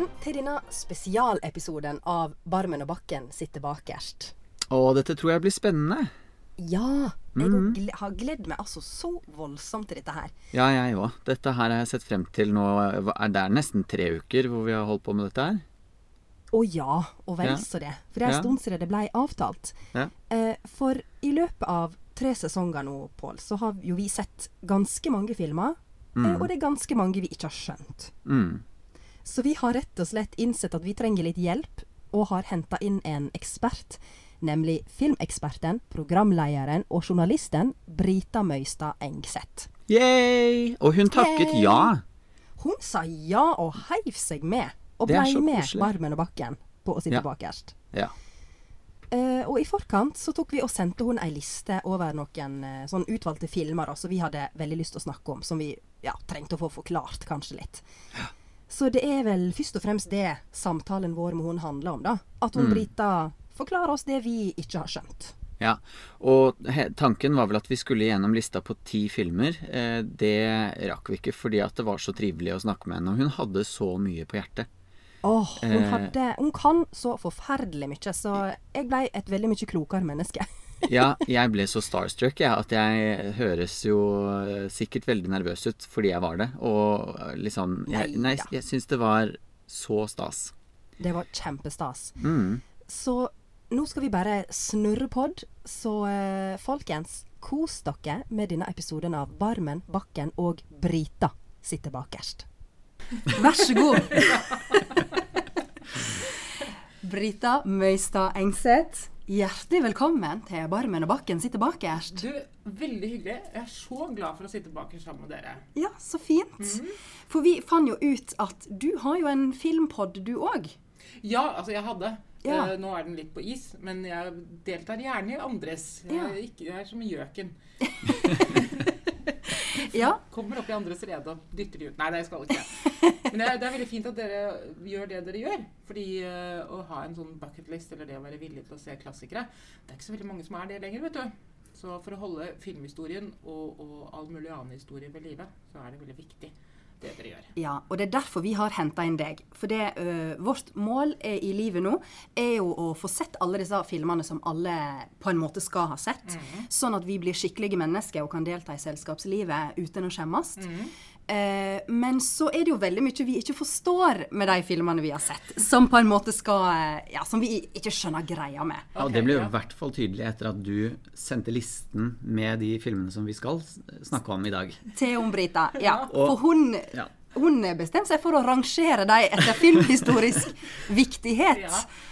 Velkommen til denne spesialepisoden av Barmen og Bakken sitter bakerst. Å, dette tror jeg blir spennende. Ja, jeg mm. har gledd meg altså så voldsomt til dette her. Ja, jeg òg. Dette her har jeg sett frem til nå. Er Det er nesten tre uker hvor vi har holdt på med dette her. Å ja, og vel Ja. så det. For det er en Ja. stund siden det ble avtalt. Ja. Eh, for i løpet av tre sesonger nå, Pål, så har jo vi sett ganske mange filmer. Mm. og det er ganske mange vi ikke har skjønt. Mm. Så vi har rett og slett innsett at vi trenger litt hjelp, og har henta inn en ekspert. Nemlig filmeksperten, programlederen og journalisten Brita Møystad Engseth. Yay! Og hun takket Yay! ja. Hun sa ja og heiv seg med, og blei med koselig. Barmen og Bakken på å sitte Ja. bakerst. Ja. Uh, og i forkant så tok vi og sendte hun ei liste over noen uh, sånn utvalgte filmer som vi hadde veldig lyst til å snakke om, som vi ja, trengte å få forklart kanskje litt. Så det er vel først og fremst det samtalen vår med hun handler om, da. At hun Brita forklarer oss det vi ikke har skjønt. ja. Og tanken var vel at vi skulle gjennom lista på ti filmer. Eh, det rakk vi ikke fordi at det var så trivelig å snakke med henne. Og hun hadde så mye på hjertet. Åh, hun, Eh. hadde, hun kan så forferdelig mye, så jeg blei et veldig mye klokere menneske. Ja, jeg ble så starstruck jeg, at jeg høres jo eh, sikkert veldig nervøs ut fordi jeg var det. Og eh, liksom Jeg, nei, jeg syns det var så stas. Det var kjempestas. Mm. Så nå skal vi bare snurre pod, så eh, folkens, kos dere med denne episoden av Barmen, Bakken og Brita sitter bakerst. Vær så god. Brita Møystad Engseth, hjertelig velkommen til Barmen og Bakken sitter bakerst. Du, Veldig hyggelig. Jeg er så glad for å sitte bakerst sammen med dere. Ja, så fint. For vi fant jo ut at du har jo en filmpod, du òg. Ja, altså jeg hadde. Ja. Eh, nå er den litt på is, men jeg deltar gjerne i andres. Jeg, Ja. er ikke, jeg er som gjøken. Ja. Kommer opp i andres rede og dytter de ut. Nei, det skal ikke. Men det er, det er veldig fint at dere gjør det dere gjør. Fordi uh, å ha en sånn bucketlist, eller det å være villig til å se klassikere, det er ikke så veldig mange som er det lenger, vet du. Så for å holde filmhistorien og, og all mulig annen historie ved live, så er det veldig viktig det dere gjør. Ja, og det er derfor vi har henta inn deg. For det, uh, vårt mål i livet nå er jo å få sett alle disse filmene som alle på en måte skal ha sett. Sånn at vi blir skikkelige mennesker og kan delta i selskapslivet uten å skjemmes. Eh, men så er det jo veldig mye vi ikke forstår med de filmene vi har sett. Som på en måte skal eh, Ja, som vi ikke skjønner greia med. Ja, og det ble jo ja. i hvert fall tydelig etter at du sendte listen med de filmene som vi skal snakke om i dag. Til om Brita. Ja, Og- for hun Ja. Hun bestemte seg for å rangere dem etter filmhistorisk viktighet.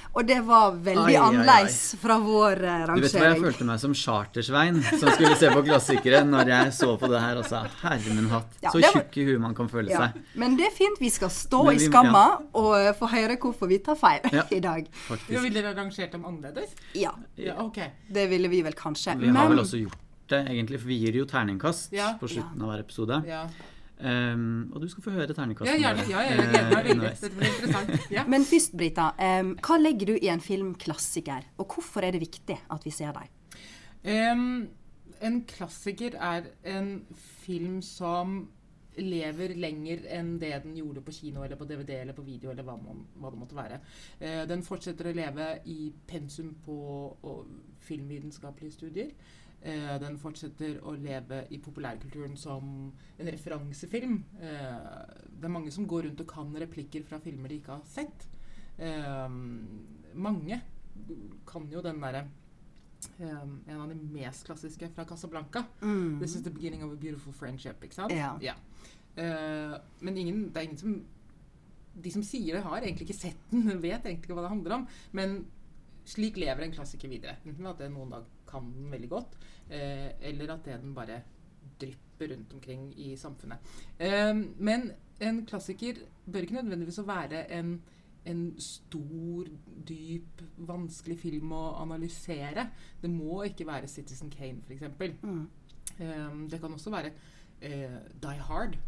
Ja. Og det var veldig Ai, ai, ai. annerledes fra vår eh, Du vet hva, jeg følte meg som Chartersvein som skulle se på klassikere når jeg så på det her og sa herre min hatt. Ja, Så var- tjukk i huet man kan føle Ja. seg. Men det er fint. Vi skal stå vi, i skamma skamma og eh, få høre hvorfor vi tar feil Ja. i dag. Ja, Faktisk. Vil dere ha rangert dem annerledes? Ja, Ja, ok. det ville vi vel kanskje. Vi har vel også gjort det, egentlig, for vi gir jo terningkast Ja. på slutten av hver episode. Ja, Um, og du skal få høre ja terningkastene gjerne. våre, Ja, jeg gleder meg veldig. Dette blir interessant. Ja. Men først, Brita. Um, hva legger du i en filmklassiker, og hvorfor er det viktig at vi ser dem? Um, en klassiker er en film som lever lenger enn det den gjorde på kino eller på DVD eller på video eller hva, man, hva det måtte være. Uh, den fortsetter å leve i pensum på og, filmvitenskapelige studier. Eh, den fortsetter å leve i populærkulturen som en referansefilm. Eh, det er mange som går rundt og kan replikker fra filmer de ikke har sett. Eh, mange kan jo den derre Um, en av de mest klassiske fra Casablanca. This is the beginning of a beautiful friendship. Ikke sant? Ja. Uh, men ingen, det er ingen som De som sier det, har egentlig ikke sett den, vet egentlig ikke hva det handler om. Men slik lever en klassiker videre. Enten at det noen dag kan den veldig godt, eh, eller at det den bare drypper rundt omkring i samfunnet. Eh, men en klassiker bør ikke nødvendigvis å være en en stor, dyp, vanskelig film å analysere. Det må ikke være Citizen Kane, f.eks. Mm. Eh, det kan også være eh, Die Hard.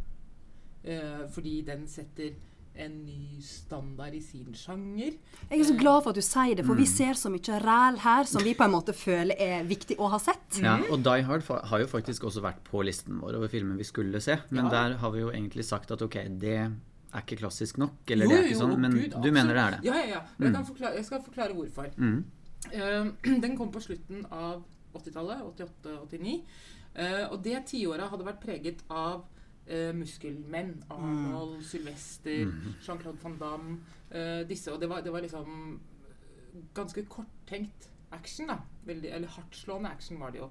Eh, fordi den setter en ny standard i sin sjanger. Jeg er så glad for at du sier det, for vi ser så mye ræl her som vi på en måte føler er viktig å ha sett. Ja, og Die Hard har jo faktisk også vært på listen vår over filmer vi skulle se. Men Ja. der har vi jo egentlig sagt at ok, det er ikke klassisk nok? Eller det er ikke sånn, men Gud, du mener det er det? Ja, ja, ja. Jeg, kan forklare, jeg skal forklare hvorfor. Mm. Uh, den kom på slutten av 80-tallet, 88-89. uh, og det tiåret hadde vært preget av eh, muskelmenn. Arnold, Sylvester, mm. Jean-Claude van Damme. Uh, disse. Og det var, det var liksom ganske korttenkt action, da. Veldig, eller hardtslående action var det jo.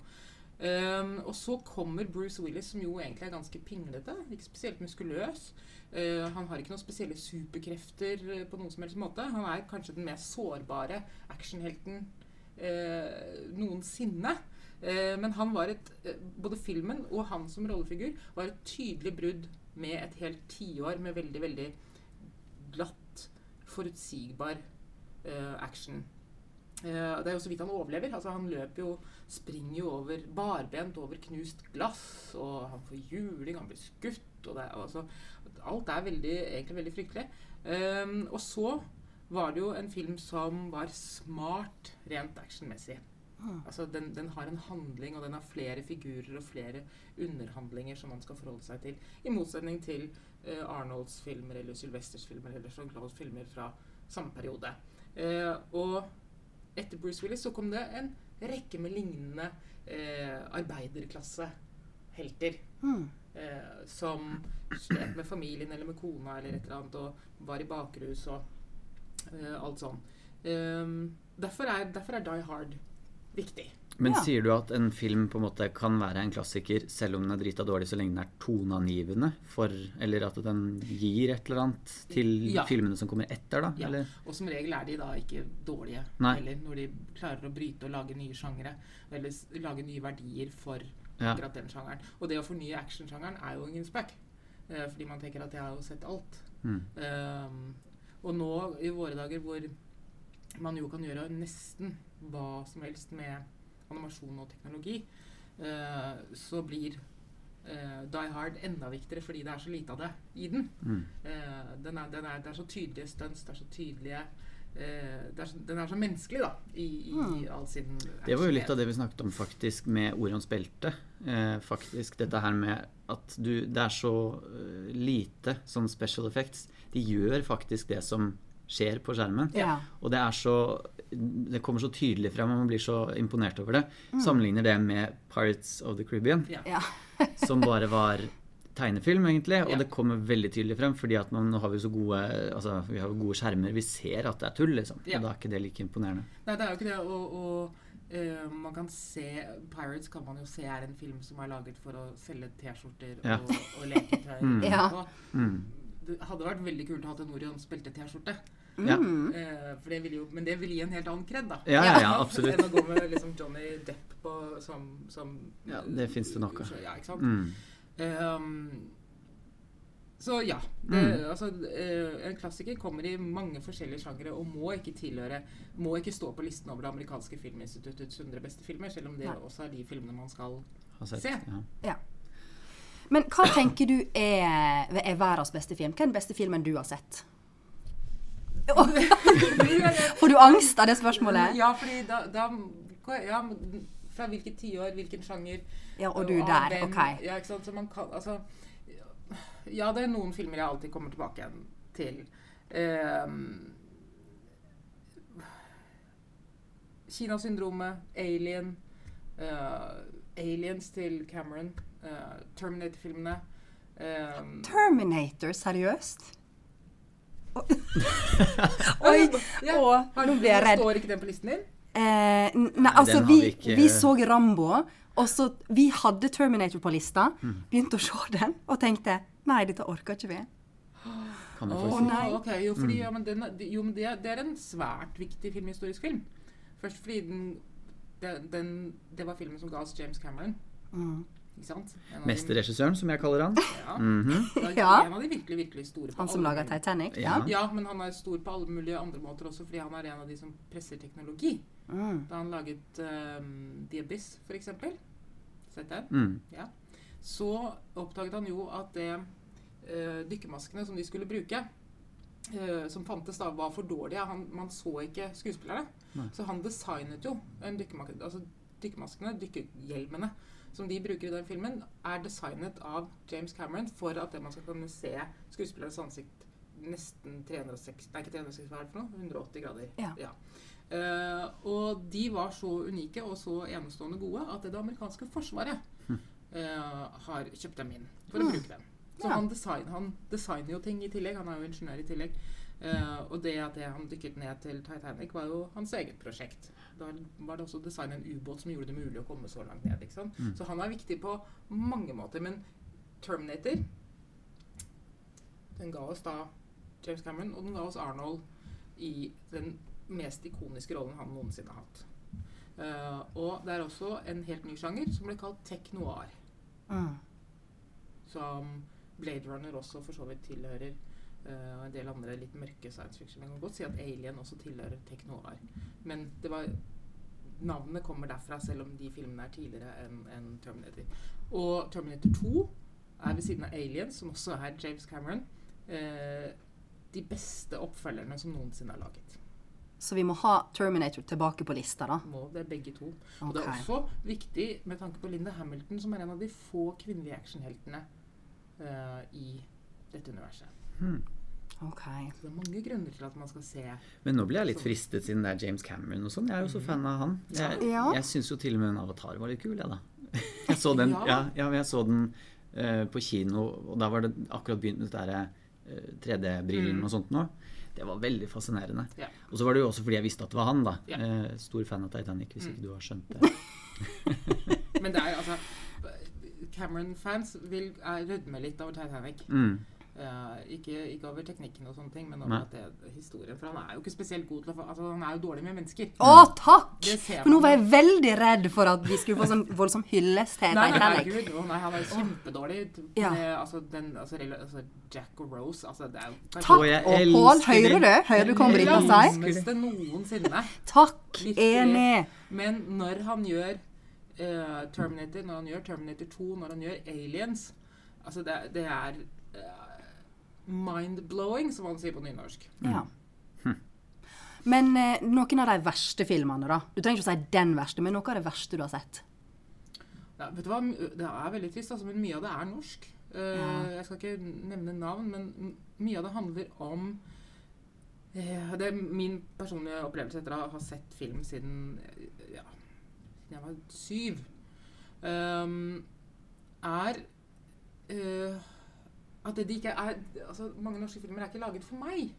Um, og så kommer Bruce Willis, som jo egentlig er ganske pinglete. Ikke spesielt muskuløs. Uh, han har ikke noen spesielle superkrefter uh, på noen som helst måte. Han er kanskje den mest sårbare actionhelten uh, noensinne. Uh, men han var et uh, Både filmen og han som rollefigur var et tydelig brudd med et helt tiår med veldig, veldig glatt, forutsigbar uh, action. Eh, det er jo så vidt han overlever. Altså, han løper jo, springer jo over barbent over knust glass, og han får juling, han blir skutt, og det altså, Alt er veldig, egentlig veldig fryktelig. Og så var det jo en film som var smart rent actionmessig. Altså, den, den har en handling, og den har flere figurer og flere underhandlinger som man skal forholde seg til. I motsetning til uh, Arnolds filmer eller Sylvesters filmer eller Jean-Claudes filmer fra samme periode. Uh, og etter Bruce Willis så kom det en rekke med lignende uh, arbeiderklassehelter. Mm. Uh, som slet med familien eller med kona eller et eller annet og var i bakrus og eh, alt sånn. Um, derfor, er, derfor er Die Hard viktig. Men Ja. sier du at en film på en måte kan være en klassiker selv om den er drita dårlig, så lenge den er toneangivende for Eller at den gir et eller annet til Ja. filmene som kommer etter, da? Ja. Eller? Og som regel er de da ikke dårlige Nei. heller, når de klarer å bryte og lage nye sjangere. Eller lage nye verdier for Ja. akkurat den sjangeren. Og det å fornye actionsjangeren er jo ingen spøk. Eh, fordi man tenker at jeg har jo sett alt. Mm. Um, og nå i våre dager hvor man jo kan gjøre nesten hva som helst med animasjon og teknologi, eh, så blir eh, Die Hard enda viktigere fordi det er så lite av det i den. Mm. Eh, den er, den er, det er så tydelige stunts, det er så tydelige eh, det er så, Den er så menneskelig, da, i, i all sin Det var jo litt av det vi snakket om faktisk med Orions belte. Eh, faktisk dette her med at du Det er så lite sånn special effects. De gjør faktisk det som skjer på skjermen. Ja. Og det er så Det kommer så tydelig frem, og man blir så imponert over det. Sammenligner det med Pirates of the Caribbean, Ja. Som bare var tegnefilm, egentlig. Og Ja. det kommer veldig tydelig frem, fordi at man, nå har vi så gode altså, vi har gode skjermer. Vi ser at det er tull, liksom. Ja. Og da er ikke det like imponerende. Nei, det er jo ikke det. Og, og uh, man kan se Pirates kan man jo se er en film som er laget for å selge T-skjorter Ja. og, og leketøy. Mm. Ja. Mm. det hadde vært veldig kult å ha en Orion spilte-T-skjorte. Ja. Mm. Eh, for det jo, men det vil gi en helt annen kred, da. Ja, ja, ja, absolutt. Enn å gå med liksom Johnny Depp på, som, som Ja, det finnes det noe. Ja, ikke sant? Mm. Um, så ja. Det, Mm. altså, eh, en klassiker kommer i mange forskjellige sjangere og må ikke tilhøre Må ikke stå på listen over det amerikanske filminstituttets 100 beste filmer, selv om det Nei. også er de filmene man skal sett. Se. Ja. Men hva tenker du er, er verdens beste film? Hva er den beste filmen du har sett? Får du angst av det spørsmålet? Ja, fordi da, da ja, Fra hvilket tiår, hvilken sjanger. Ja, og du og der. hvem. OK. Ja, ikke sant? Så man kan Altså Ja, det er noen filmer jeg alltid kommer tilbake igjen til. Um, Kinasyndromet, Alien, uh, Aliens til Cameron, uh, Terminator-filmene. Um, Terminator, seriøst? Oi! Ja, og nå ble jeg redd. Står ikke den på listen din? Eh, nei, altså, vi, vi ikke- vi så Rambo, og så Vi hadde Terminator på lista, Mm. begynte å se den, og tenkte Nei, dette orker ikke vi. Kan jeg få oh, si. nei. Okay, jo, fordi, ja, men den, jo, men det, er- det er en svært viktig filmhistorisk film. Først fordi den, den, den Det var filmen som ga oss James Cameron. Mm. Mesterregissøren, som jeg kaller han. Ja. Mm er Ja. En av de virkelig, virkelig store. Han som laga Titanic? Ja. Ja. Ja, men han er stor på alle mulige andre måter også, fordi han er en av de som presser teknologi. Mm. Da han laget um, The Abyss, for eksempel. Sett den? Mm. så oppdaget han jo at det uh, dykkermaskene som de skulle bruke, uh, som fantes da, var for dårlige. Han, man så ikke skuespillerne. Nei. Så han designet jo en dykkermaske, altså dykkermaskene, dykkerhjelmene, som de bruker i den filmen, er designet av James Cameron for at det man skal kunne se skuespillerens ansikt nesten 360 Nei, ikke 360, hva er det for noe? 180 grader. Ja. Eh, og de var så unike og så enestående gode at det amerikanske forsvaret uh, har kjøpt dem inn for å Mm. bruke dem. Så Ja. han, design, han designer jo ting i tillegg. Han er jo ingeniør i tillegg. Uh, og det at det han dykket ned til Titanic, var jo hans eget prosjekt. Da var det også å designe en ubåt som gjorde det mulig å komme så langt ned. ikke sant? Mm. Så han er viktig på mange måter. Men Terminator den ga oss da James Cameron, og den ga oss Arnold i den mest ikoniske rollen han noensinne har hatt. Uh, og det er også en helt ny sjanger som ble kalt tech noir. Mm. Som Blade Runner også for så vidt tilhører. Eh, og en del andre litt mørke science fiction. Man kan godt si at Alien også tilhører tech. Men det var navnet kommer derfra, selv om de filmene er tidligere enn en Terminator. Og Terminator 2 er ved siden av Alien, som også er James Cameron, eh, de beste oppfølgerne som noensinne er laget. Så vi må ha Terminator tilbake på lista, da. Må det er begge to. Og det er også viktig med tanke på Linda Hamilton, som er en av de få kvinnelige actionheltene eh, i dette universet. Hmm. Ok. Så det er mange grunner til at man skal se Men nå blir jeg litt fristet siden det er James Cameron og sånn. Jeg er jo så fan av han. Jeg, Ja. jeg syns jo til og med den Avatar var litt kul, jeg, da. Jeg så den, Ja. ja, ja, jeg så den uh, på kino, og da var det akkurat begynt med det derre 3D-brillene Mm. og sånt nå. Det var veldig fascinerende. Ja. Og så var det jo også fordi jeg visste at det var han, da. Ja. Eh, stor fan av Titanic, hvis Mm. ikke du har skjønt det. Men det er altså Cameron-fans vil er rødme litt over Titanic. Mm. Eh, ikke, ikke over teknikken og sånne ting, men over at det er historien. For han er jo ikke spesielt god til å få Altså, han er jo dårlig med mennesker. Å, takk! Det ser For nå var jeg veldig redd for at vi skulle få sånn voldsom hyllest til Nei, nei, herregud. Å nei, han er kjempedårlig. Ja. Det, altså, den, altså, altså, Jack og Rose altså, det er jo Takk! Og Og Pål, hører du? Hører du kommer inn Det sier? lammeste noensinne. Takk! Enig. Men når han gjør uh, Terminator, når han gjør Terminator 2, når han gjør Aliens Altså, det, det er eh, mind-blowing, som man sier på nynorsk. Ja. Men eh, noen av de verste filmene, da? Du trenger ikke å si den verste, men noe av det verste du har sett? Ja, vet du hva? Det er veldig trist, altså, men mye av det er norsk. Uh, Ja. Jeg skal ikke nevne navn, men mye av det handler om uh, Det er min personlige opplevelse etter å ha sett film siden eh, ja, siden jeg var syv. Um, er eh, at de ikke er altså, Mange norske filmer er ikke laget for meg.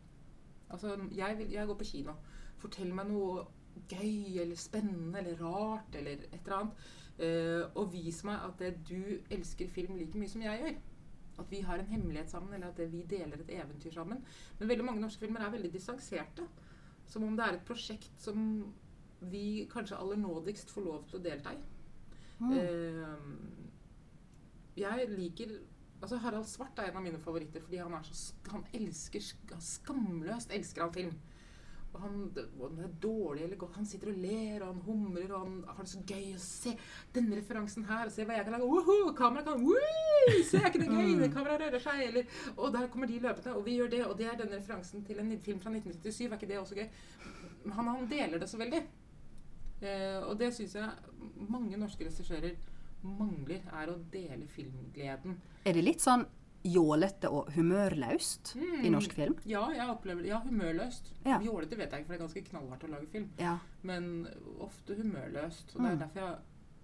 Altså, jeg, vil, jeg går på kino. Fortell meg noe gøy eller spennende eller rart eller et eller annet. Uh, og vis meg at det du elsker film like mye som jeg gjør. At vi har en hemmelighet sammen, eller at det, vi deler et eventyr sammen. Men veldig mange norske filmer er veldig distanserte. Som om det er et prosjekt som vi kanskje aller nådigst får lov til å delta i. Eh, jeg liker Altså Harald Svart er en av mine favoritter fordi han er så Han elsker han Skamløst elsker han film. Og han, om det er dårlig eller godt, han sitter og ler, og han humrer, og han har det så gøy å se denne referansen her, se hva jeg kan lage. Woho! Kameraet kan Woo! Se, er ikke det gøy? Kamera Kameraet rører seg. Eller Og der kommer de løpende, og vi gjør det, og det er denne referansen til en film fra 1997. Er ikke det også gøy? Han, han deler det så veldig. Eh, og det syns jeg mange norske regissører mangler, er å dele filmgleden. Er det litt sånn jålete og humørløst Mm. i norsk film? Ja, jeg opplever det. Ja, humørløst. Ja. Jålete vet jeg ikke, for det er ganske knallhardt å lage film. Ja. Men ofte humørløst. Og det er Mm. derfor jeg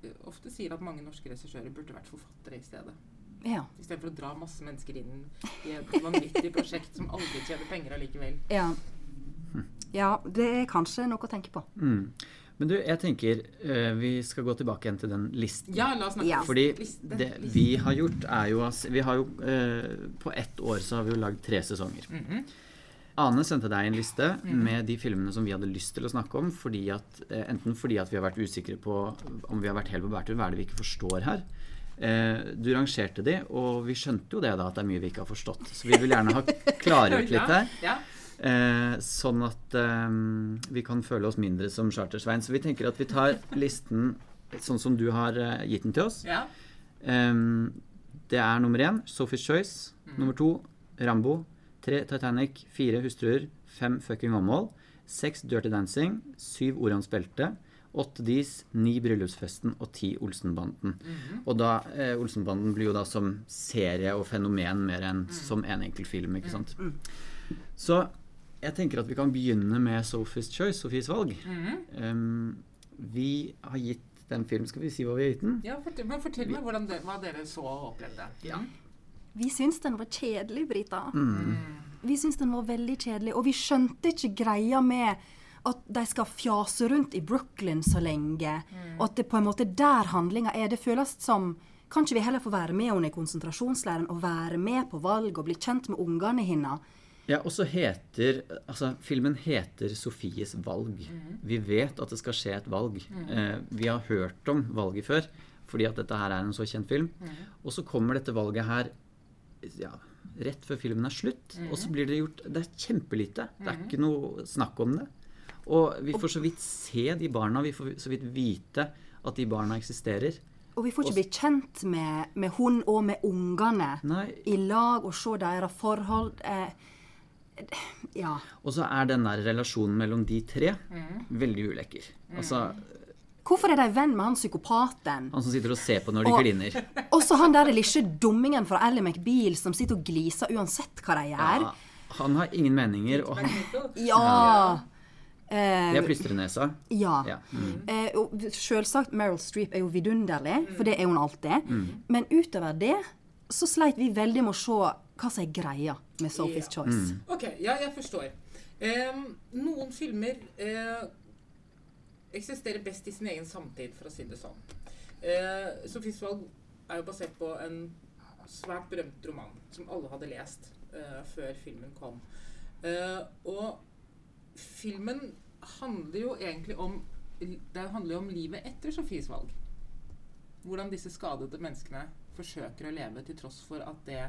eh, ofte sier at mange norske regissører burde vært forfattere i stedet. Ja. Istedenfor å dra masse mennesker inn i et vanvittig prosjekt som aldri tjener penger allikevel. ja. Ja, det er kanskje noe å tenke på. Mm. Men du, jeg tenker uh, vi skal gå tilbake igjen til den listen. Ja, la oss snakke Ja. Fordi liste, det vi har gjort, er jo at Vi har jo uh, På ett år så har vi jo lagd tre sesonger. Mhm. Ane sendte deg en liste med de filmene som vi hadde lyst til å snakke om. Fordi at, eh, enten fordi at vi har vært usikre på om vi har vært helt på bærtur, hva er det vi ikke forstår her. Eh, du rangerte de, og vi skjønte jo det da, at det er mye vi ikke har forstått. Så vi vil gjerne ha klargjort litt her. Ja, ja. Eh, sånn at eh, vi kan føle oss mindre som Chartersvein. Så vi tenker at vi tar listen sånn som du har eh, gitt den til oss. ja. Det er nummer én Sophie's Choice. Nummer to Rambo. Tre Titanic. Fire Hustruer. Fem Fucking Åmål. Seks Dirty Dancing. Syv Orions belte. Åtte Dis. Ni Bryllupsfesten. Og ti Olsenbanden. Og da eh, Olsenbanden blir jo da som serie og fenomen mer enn som en enkelt film. ikke sant? Så jeg tenker at vi kan begynne med Sophie's Choice, Sofies valg. Mhm. Um, vi har gitt den filmen Skal vi si hva vi har gitt den? Ja, fortell, men fortell meg hvordan det, hva dere så og opplevde. Ja. Vi syns den var kjedelig, Brita. Mm. Vi syns den var veldig kjedelig, og vi skjønte ikke greia med at de skal fjase rundt i Brooklyn så lenge, og at det på en måte der handlinga er. Det føles som Kan ikke vi heller få være med henne i konsentrasjonsleiren og være med på valg og bli kjent med ungene hennes? Ja, og så heter Altså, filmen heter Sofies valg. Vi vet at det skal skje et valg. Eh, vi har hørt om valget før, fordi at dette her er en så kjent film. Og så kommer dette valget her ja, rett før filmen er slutt, og så blir det gjort Det er kjempelite. Det er ikke noe snakk om det. Og vi får så vidt se de barna, vi får så vidt vite at de barna eksisterer. Og vi får ikke bli kjent med, med hun og med ungene i lag og se deres forhold. Eh, ja. Og så er den der relasjonen mellom de tre veldig ulekker. Altså, Hvorfor er de venn med han psykopaten? han som sitter og ser på når de Og- kliner. Og så han der lille dummingen fra Ally McBeal som sitter og gliser uansett hva de gjør. Ja, han har ingen meninger, og han Ja! Eh, Det er plystrenesa. ja. Ja. Mm. Eh, og selvsagt, Meryl Streep er jo vidunderlig, for det er hun alltid. Mm. Men utover det så sleit vi veldig med å se hva som er greia med Sophie's Ja. Choice. Mm. Ok, ja, jeg forstår. Um, noen filmer uh, eksisterer best i sin egen samtid, for å si det sånn. Uh, Sophies valg er jo basert på en svært berømt roman som alle hadde lest uh, før filmen kom. Uh, og filmen handler jo egentlig om Det handler jo om livet etter Sofies valg. Hvordan disse skadede menneskene forsøker å leve til tross for at det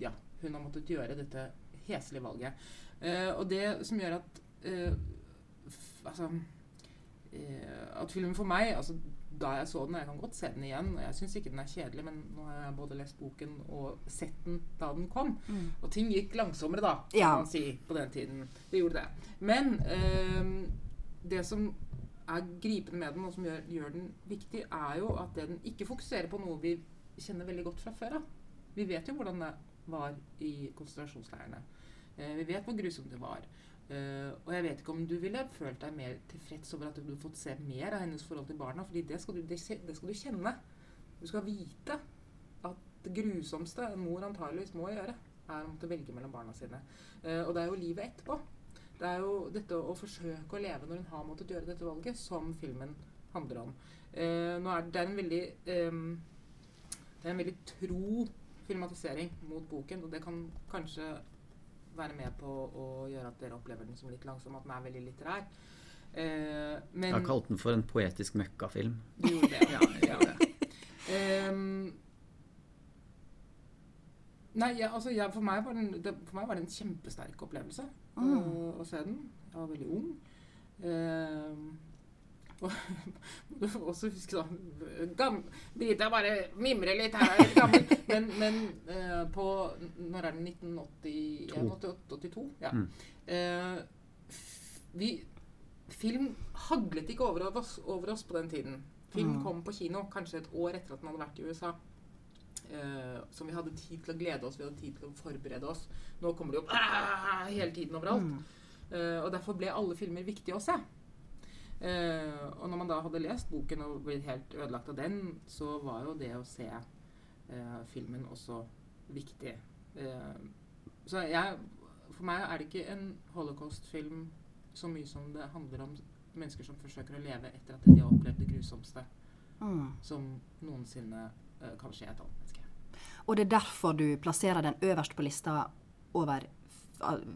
ja, hun har måttet gjøre dette heslige valget. Eh, og det som gjør at eh, altså, eh, At filmen for meg altså, Da jeg så den, og jeg kan godt se den igjen Jeg syns ikke den er kjedelig, men nå har jeg både lest boken og sett den da den kom. Og ting gikk langsommere, da, kan Ja. man si, på den tiden. Det gjorde det. Men eh, det som er gripende med den, og som gjør, gjør den viktig, er jo at den ikke fokuserer på noe vi kjenner veldig godt fra før av. Vi vet jo hvordan det var i konsentrasjonsleirene. Eh, vi vet hvor grusomt det var. Eh, og jeg vet ikke om du ville følt deg mer tilfreds over at du hadde fått se mer av hennes forhold til barna, fordi det skal du, det, skal du kjenne. Du skal vite at det grusomste en mor antageligvis må gjøre, er å måtte velge mellom barna sine. Eh, og det er jo livet etterpå. Det er jo dette å forsøke å leve når hun har måttet gjøre dette valget, som filmen handler om. Eh, nå er det, det er veldig ehm, det er en veldig tro filmatisering mot boken, og det kan kanskje være med på å gjøre at dere opplever den som litt langsom, at den er veldig litterær. Eh, men Jeg har kalt den for en poetisk møkkafilm. du gjorde det. Ja, ja det. Um, nei, ja, altså, jeg, for, meg var den, det, for meg var det en kjempesterk opplevelse å, å se den. Jeg var veldig ung. Ehm, du også huske da gam, Brita bare mimrer litt her, er gammel. Men, men uh, på Når er det 1982? Ja. Mm. Uh, vi Film haglet ikke over oss, over oss på den tiden. Film Mm. kom på kino kanskje et år etter at den hadde vært i USA. Uh, som vi hadde tid til å glede oss, vi hadde tid til å forberede oss. Nå kommer det jo hele tiden overalt. Eh, og derfor ble alle filmer viktige å se. Eh, og når man da hadde lest boken og blitt helt ødelagt av den, så var jo det å se eh, filmen også viktig. Eh, så jeg, for meg er det ikke en holocaust-film så mye som det handler om mennesker som forsøker å leve etter at de har opplevd det grusomste Mm. som noensinne kan skje et annet menneske. Og det er derfor du plasserer den øverst på lista over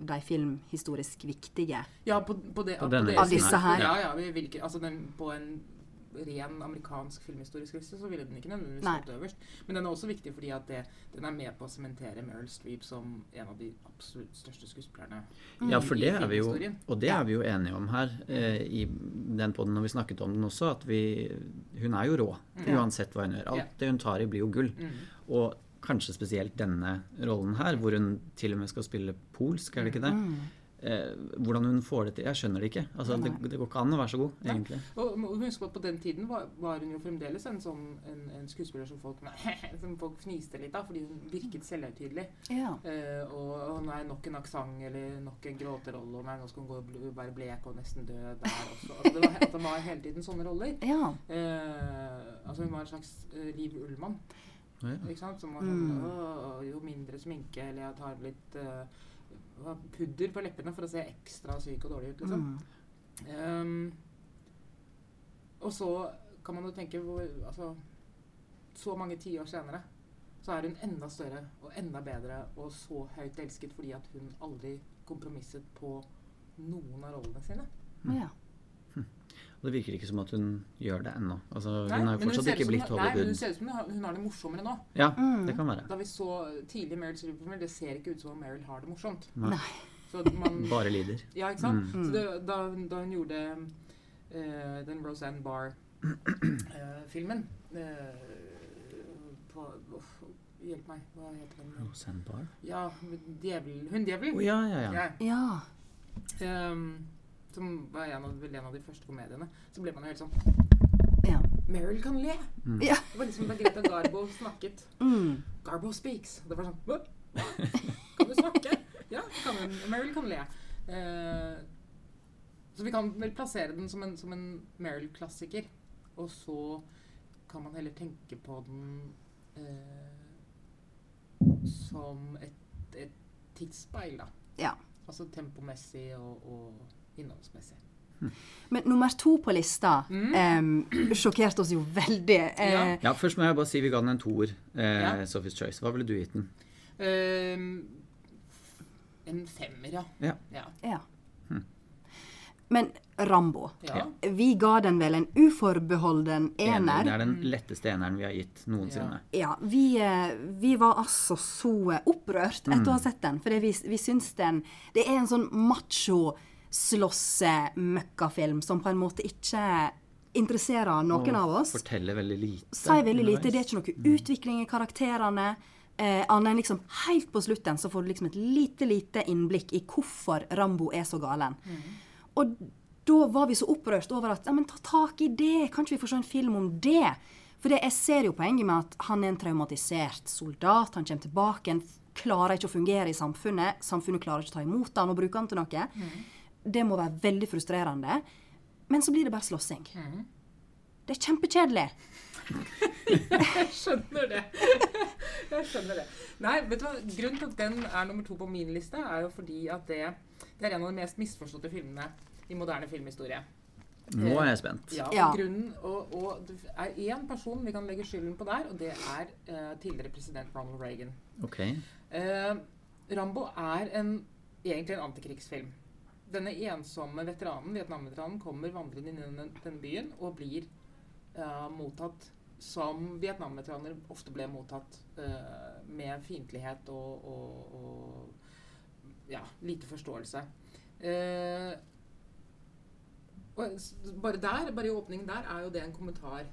de filmhistorisk viktige. Ja, på, på det, På denne det- Av disse her. Ja, ja, vi vil ikke, altså den, på en ren amerikansk filmhistorisk liste så ville den ikke nødvendigvis stått øverst. Men den er også viktig fordi at det, den er med på å sementere Meryl Streep som en av de absolutt største skuespillerne Ja, i- for det er vi jo, og det er vi jo enige om her eh, i den podden når vi snakket om den også, at vi Hun er jo rå, uansett hva hun gjør. Ja. Alt det hun tar i, blir jo gull. Mm. Og kanskje spesielt denne rollen her, hvor hun til og med skal spille polsk, er det ikke det? eh, hvordan hun får det til. Jeg skjønner det ikke. Altså, det, Nei. det går ikke an å være så god, Nei. egentlig. Og og husk på at på den tiden var, var hun jo fremdeles en sånn en, en skuespiller som folk, som folk fniste litt av, fordi hun virket selvhøytidelig. Ja. Eh, og og nei, nok en aksent eller nok en gråterolle, og nei, nå skal hun gå og bl være blek og nesten dø der også. Altså, det, var, at det var hele tiden sånne roller. ja. Eh, altså hun var en slags eh, Liv Ullmann. Ja. Ikke sant? Som var sånn Mm. å, Jo mindre sminke, eller jeg tar litt uh, pudder på leppene for å se ekstra syk og dårlig ut, liksom. Mm. Um, og så kan man jo tenke hvor, altså, Så mange tiår senere så er hun enda større og enda bedre og så høyt elsket fordi at hun aldri kompromisset på noen av rollene sine. Mm. ja. Og det virker ikke som at hun gjør det ennå. Altså, hun har jo fortsatt ikke som blitt Hollywood. Nei, men hun ser ut som hun har, hun har det morsommere nå. Ja, Mm. det kan være. Da vi så tidlig Meryl Streep, det ser ikke ut som om Meryl har det morsomt. Nei. Man, Bare lider. Ja, ikke sant? Mm. Så det, da, da hun gjorde uh, den Roseanne Barr-filmen på uff, Hjelp meg, hva heter den? Roseanne Barr? Ja, djevel, Hun djevel. Oh, ja, ja, ja. Ja. Ja. Ehm, som var en av, vel en av de første komediene. Så ble man jo helt sånn Ja. Meryl kan le! Mm. Ja. Det var liksom da Greta Garbo snakket. Mm. Garbo speaks. Det var sånn Hva? Kan du snakke? Ja, kan hun. Meryl kan le. Eh, så vi kan vel plassere den som en, som en Meryl-klassiker. Og så kan man heller tenke på den eh, som et, et tidsspeil, da. Ja. Altså tempomessig og, og innholdsmessig. Men nummer to på lista Mm. eh, sjokkerte oss jo veldig. Eh, Ja. Ja, Først må jeg bare si vi ga den en toer. Eh, Ja. Sophie's Choice. Hva ville du gitt den? Eh, en femmer, ja. Ja. ja. ja. Men Rambo. ja. Vi ga den vel en uforbeholden Ener. Det er den letteste eneren vi har gitt noensinne. Ja, vi, eh, vi var altså så opprørt etter å ha sett den. For vi, vi syns den Det er en sånn macho slåsse-møkkafilm som på en måte ikke interesserer noen av oss. Forteller veldig lite. Sier veldig lite. Det er ikke noe utvikling i karakterene. Eh, annet enn liksom helt på slutten så får du liksom et lite, lite innblikk i hvorfor Rambo er så galen. Og da var vi så opprørt over at ja, men ta tak i det, kan ikke vi få se en film om det? For det, jeg ser jo poenget med at han er en traumatisert soldat, han kommer tilbake han klarer ikke å fungere i samfunnet, samfunnet klarer ikke å ta imot han og bruke han til noe. Det må være veldig frustrerende. Men så blir det bare slåssing. Det er kjempekjedelig. Jeg skjønner det. Jeg skjønner det. Nei, vet du hva? Grunnen til at den er nummer to på min liste, er jo fordi at det, det er en av de mest misforståtte filmene i moderne filmhistorie. Nå er jeg spent. Ja, og Ja. grunnen og, og det er én person vi kan legge skylden på der, og det er uh, tidligere president Ronald Reagan. Ok. Uh, Rambo er en, egentlig en antikrigsfilm. Denne ensomme veteranen, Vietnam-veteranen kommer vandrende inn i denne, denne byen og blir uh, mottatt som Vietnam-veteraner ofte ble mottatt, uh, med fiendtlighet og, og, og ja, lite forståelse. Uh, og bare der, bare i åpningen der, er jo det en kommentar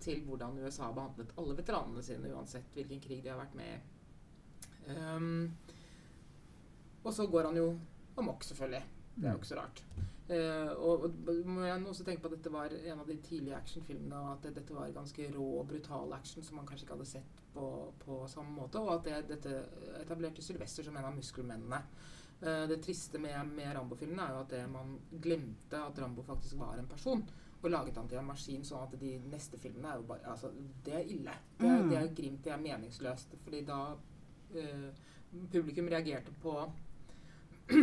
til hvordan USA har behandlet alle veteranene sine, uansett hvilken krig de har vært med i. Um, og så går han jo amok, selvfølgelig. Det er jo ikke så rart. Uh, og, og må jeg også tenke på at dette var en av de tidlige actionfilmene, og at det, dette var ganske rå og brutal action som man kanskje ikke hadde sett på, på samme måte, og at det, dette etablerte Sylvester som en av muskelmennene. Uh, det triste med, med Rambo-filmene er jo at det man glemte at Rambo faktisk var en person, og laget han til en maskin, sånn at de neste filmene er jo bare Altså, det er ille. Det er, Mm. det er grimt, det er meningsløst, fordi da uh, publikum reagerte på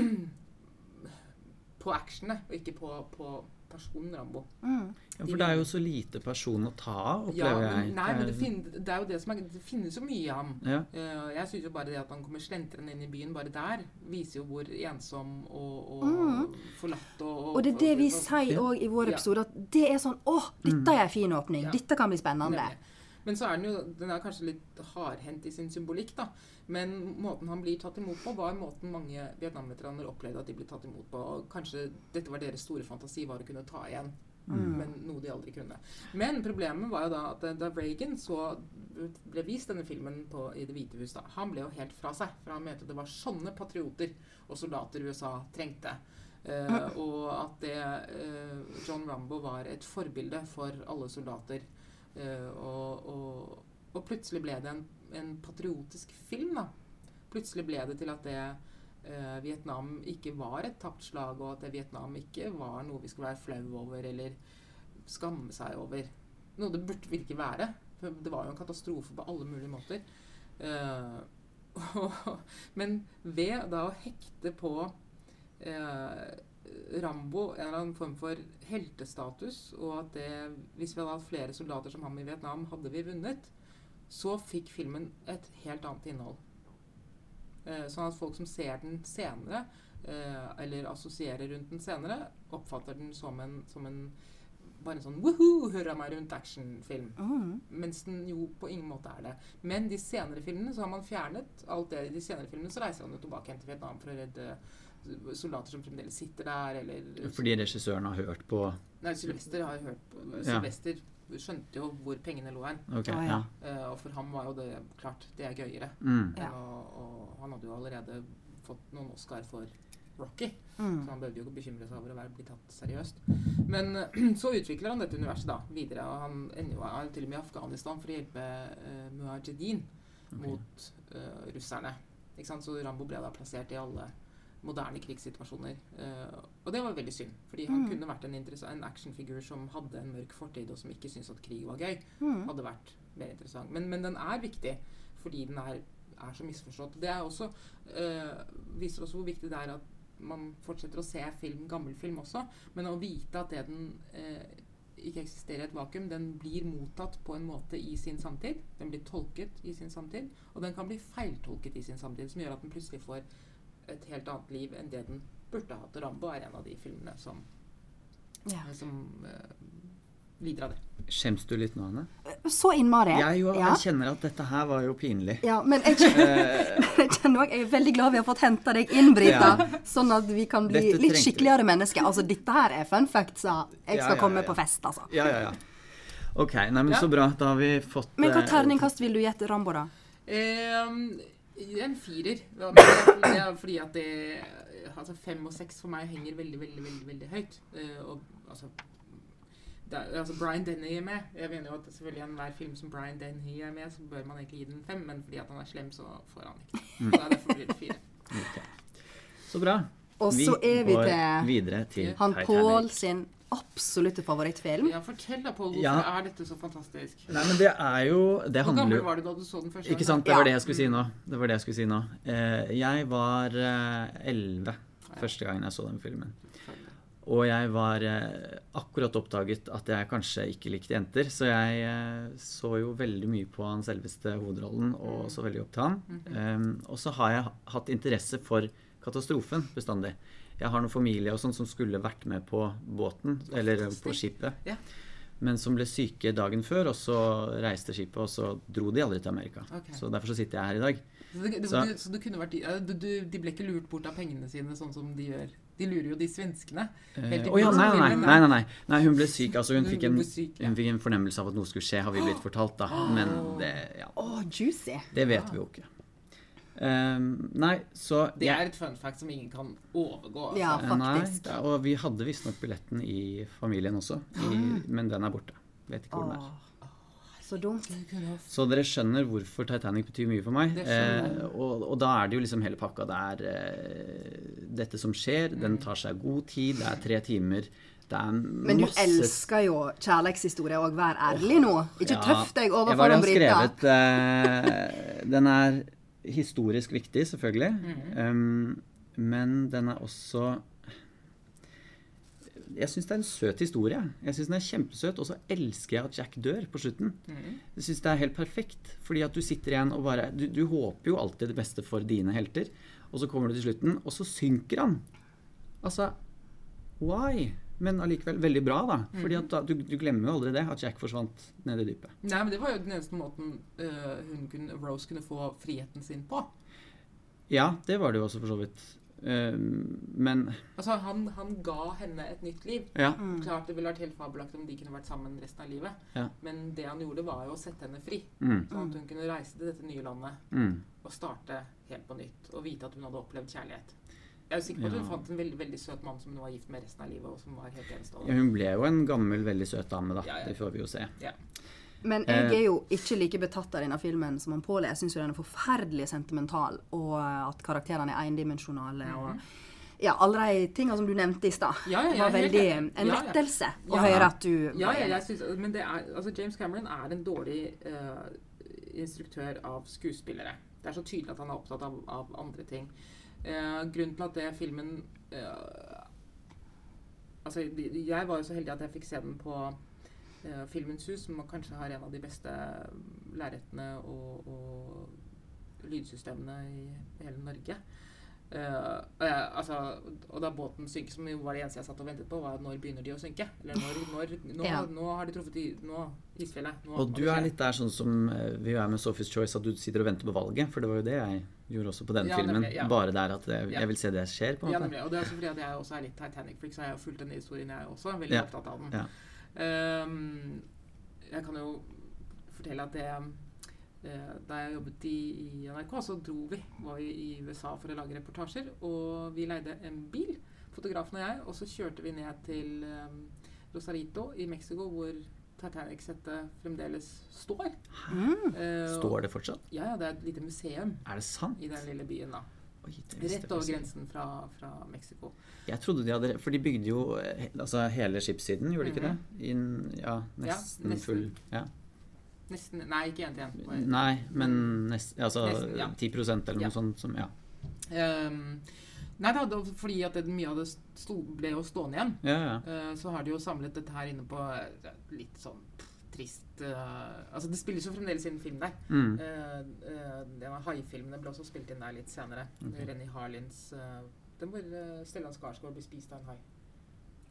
på actionene, og ikke på, på personen Rambo. Mm. Ja, for det er jo så lite person å ta av, Ja, opplever men, jeg. nei, men det, er- det er jo det som er Det finnes jo mye i ham. ja. Uh, jeg syns jo bare det at han kommer slentrende inn i byen, bare der, viser jo hvor ensom og, og Mm. forlatt og, Og det er det vi og- sier Ja. òg i vår Ja. episode, at det er sånn Å, dette er en fin åpning. Ja. Dette kan bli spennende. Nemlig. Men så er den jo Den er kanskje litt hardhendt i sin symbolikk, da. Men måten han blir tatt imot på, var måten mange Vietnam-veteraner opplevde at de ble tatt imot på. Og kanskje dette var deres store fantasi, var å kunne ta igjen Men noe de aldri kunne. Men problemet var jo da at da Reagan så ble vist denne filmen på, i Det hvite hus, da, han ble jo helt fra seg. For han mente det var sånne patrioter og soldater USA trengte. Uh, og at det uh, John Rambo var et forbilde for alle soldater. Eh, og, og, plutselig ble det en, en patriotisk film, da. Plutselig ble det til at det eh, Vietnam ikke var et tapt slag, og at det Vietnam ikke var noe vi skulle være flau over eller skamme seg over. Noe det burde virkelig være. For det var jo en katastrofe på alle mulige måter. Eh, men ved da å hekte på eh, Rambo en eller annen form for heltestatus, og at det, hvis vi hadde hatt flere soldater som ham i Vietnam, hadde vi vunnet, så fikk filmen et helt annet innhold. Eh, sånn at folk som ser den senere, eh, eller assosierer rundt den senere, oppfatter den som en, som en bare en sånn woohoo, hurra meg rundt actionfilm. Mm. Mens den jo på ingen måte er det. Men de senere filmene så har man fjernet alt det. I de senere filmene så reiser han jo tilbake igjen til Vietnam for å redde soldater som fremdeles sitter der, eller Fordi regissøren har hørt på Nei, Sylvester har hørt på Ja. Sylvester skjønte jo hvor pengene lå hen. Okay, ah, ja. ja. Eh, og for ham var jo det klart Det er gøyere. Mm. Ja. Og, og han hadde jo allerede fått noen Oscar for Rocky. Mm. Så han behøvde jo ikke bekymre seg over å være, bli tatt seriøst. Men så utvikler han dette universet da, videre. Og han ender jo er til og med i Afghanistan for å hjelpe uh, Mujahedin okay. mot uh, russerne. Ikke sant? Så Rambo ble da plassert i alle moderne krigssituasjoner. Uh, og det var veldig synd, fordi han Mm. kunne vært en, en actionfigur som hadde en mørk fortid, og som ikke syntes at krig var gøy. Mm. Hadde vært mer interessant. Men, men den er viktig fordi den er, er så misforstått. Det er også, uh, viser også hvor viktig det er at man fortsetter å se film, gammel film også, men å vite at det den uh, ikke eksisterer i et vakuum, den blir mottatt på en måte i sin samtid. Den blir tolket i sin samtid, og den kan bli feiltolket i sin samtid, som gjør at den plutselig får et helt annet liv enn det den burde hatt. Rambo er en av de filmene som, Ja. som uh, lider av det. Skjems du litt nå, Anne? Så innmari. Jeg, jo, ja. jeg kjenner at dette her var jo pinlig. Ja, men jeg kjenner, jeg kjenner også, jeg er veldig glad vi har fått henta deg inn, Brita. Ja. Sånn at vi kan bli Dette litt trengte skikkeligere mennesker. Altså, dette her er fun facts. sa Jeg skal ja, komme ja. på fest, altså. Ja, ja, ja. Ok, nei, men Ja. så bra. Da har vi fått Men hva eh, terningkast vil du gjette Rambo, da? Ehm, en firer. Det, er fordi at det Altså fem og seks for meg henger veldig, veldig, veldig, veldig høyt. Eh, og altså det er, altså Brian Denny er med. Jeg mener jo at selvfølgelig enhver film som Brian Denny er med, så bør man egentlig gi den fem, men fordi at han er slem, så får han ikke. Mm. er derfor blir det fire. Okay. Så bra. Og så er vi går til videre til han. Pål sin absolutte favorittfilm. Ja, fortell da, Pål, hvorfor Ja. er dette så fantastisk? Nei, men det er jo Det Hvor gammel var du da du så den første Ikke sant? Det Ja. var det jeg skulle si nå. Det var det jeg skulle si nå. Eh, jeg var elleve første gangen jeg så den filmen. Og jeg var eh, akkurat oppdaget at jeg kanskje ikke likte jenter, så jeg eh, så jo veldig mye på han selveste hovedrollen og så veldig opp til han. Um, og så har jeg hatt interesse for katastrofen bestandig. Jeg har noen familie og sånn som skulle vært med på båten, eller på skipet, Ja. men som ble syke dagen før, og så reiste skipet, og så dro de aldri til Amerika. Okay. Så derfor så sitter jeg her i dag. Så, det, det, Så- du, så du kunne vært du, De ble ikke lurt bort av pengene sine sånn som de gjør. De lurer jo de svenskene. Eh, Helt Å ja, nei, nei, nei, nei, nei. nei. Hun ble syk. Altså, hun Hun fikk en, syk, ja. hun fikk en fornemmelse av at noe skulle skje, har vi blitt fortalt, da. Men det, ja, oh, juicy. det vet vi jo ikke. Ehm, nei, så Det er et fun fact som ingen kan overgå. Altså. Ja, faktisk. Nei, og vi hadde visstnok billetten i familien også, i, men den er borte. Vet ikke hvor den er. Så dumt. Så dere skjønner hvorfor Titanic betyr mye for meg. Jeg. Eh, og, og da er det jo liksom hele pakka. Det er eh, dette som skjer. Mm. Den tar seg god tid. Det er tre timer. Det er Men du elsker jo kjærlighetshistorie òg, vær ærlig nå. Ikke Ja, tøff deg jeg var overfor den Brita. skrevet eh, Den er historisk viktig, selvfølgelig. Mm. Um, men den er også Jeg syns det er en søt historie. Jeg synes den er kjempesøt, Og så elsker jeg at Jack dør på slutten. Mm. Jeg syns det er helt perfekt. Fordi at du sitter igjen og bare du, du håper jo alltid det beste for dine helter. Og så kommer du til slutten, og så synker han. Altså Why? Men allikevel veldig bra, da. Fordi Mhm. at da, du, du glemmer jo aldri det, at Jack forsvant ned i dypet. Nei, men det var jo den eneste måten uh, hun kunne, Rose kunne få friheten sin på. Ja, det var det jo også for så vidt. Uh, men Altså, han, han ga henne et nytt liv. Ja. Klart det ville vært helt fabelaktig om de kunne vært sammen resten av livet. Ja. Men det han gjorde, var jo å sette henne fri. Mm, Sånn at hun kunne reise til dette nye landet mm. og starte helt på nytt. Og vite at hun hadde opplevd kjærlighet. Jeg er sikker på at hun Ja. fant en veldig, veldig søt mann som hun var gift med resten av livet, og som var helt Ja, enestående. hun ble jo en gammel, veldig søt dame, da. Ja, ja. Det får vi jo se. Men jeg Eh. er jo ikke like betatt av denne filmen som han Pål er. Jeg syns den er forferdelig sentimental, og at karakterene er endimensjonale. og ja, alle de tingene som du nevnte i stad. Ja, ja, var veldig en Ja, ja. lettelse å høre at du Ja, ja, jeg synes, men det er, altså James Cameron er en dårlig uh, instruktør av skuespillere. Det er så tydelig at han er opptatt av, av andre ting. Eh, grunnen til at det filmen eh, Altså, jeg var jo så heldig at jeg fikk se den på eh, Filmens Hus, som kanskje har en av de beste lerretene og, og lydsystemene i hele Norge. Uh, og altså, og da båten synker, som var det eneste jeg satt og ventet på, var når begynner de å synke? Eller når, når nå, Ja. nå har de truffet i, nå, isfjellet. Nå Og du er litt der sånn som eh, vi er med Sophie's Choice, at du sitter og venter på valget. For det var jo det jeg gjorde også på den Ja, filmen. nemlig, ja. Bare der at jeg, Ja. jeg vil se det skjer, på en Ja, måte. nemlig. Og det er også fordi at jeg også er litt Titanic-freak, så jeg har fulgt denne historien, jeg også. er Veldig Ja. opptatt av den. Ja. Ehm, jeg kan jo fortelle at det eh, Da jeg jobbet i, i NRK, så dro vi. Var vi i USA for å lage reportasjer. Og vi leide en bil, fotografen og jeg, og så kjørte vi ned til ehm, Rosarito i Mexico, hvor Titanic-settet fremdeles står. Mm. Uh, Står det fortsatt? Ja, ja, det er et lite museum Er det sant? i den lille byen, da. Oi, Rett over grensen fra, fra Mexico. Jeg trodde de hadde For de bygde jo eh, altså, hele skipssiden, gjorde de ikke det? In, ja, nesten, nesten. full Ja. Nesten Nei, ikke én til én. Nei, men nest, altså Nesten, ja. 10 eller Ja. noe sånt som Ja. Ehm, nei da, det fordi at det, mye av det sto, ble jo stående igjen. Ja, ja. Uh, så har de jo samlet dette her inne på eh, litt sånn pff, trist uh, Altså, det spilles jo fremdeles inn film der. Mm. Uh, haifilmene ble også spilt inn der litt senere. Okay. Renny Harlins uh, Den hvor uh, Stellan Skarsgård blir spist av en hai.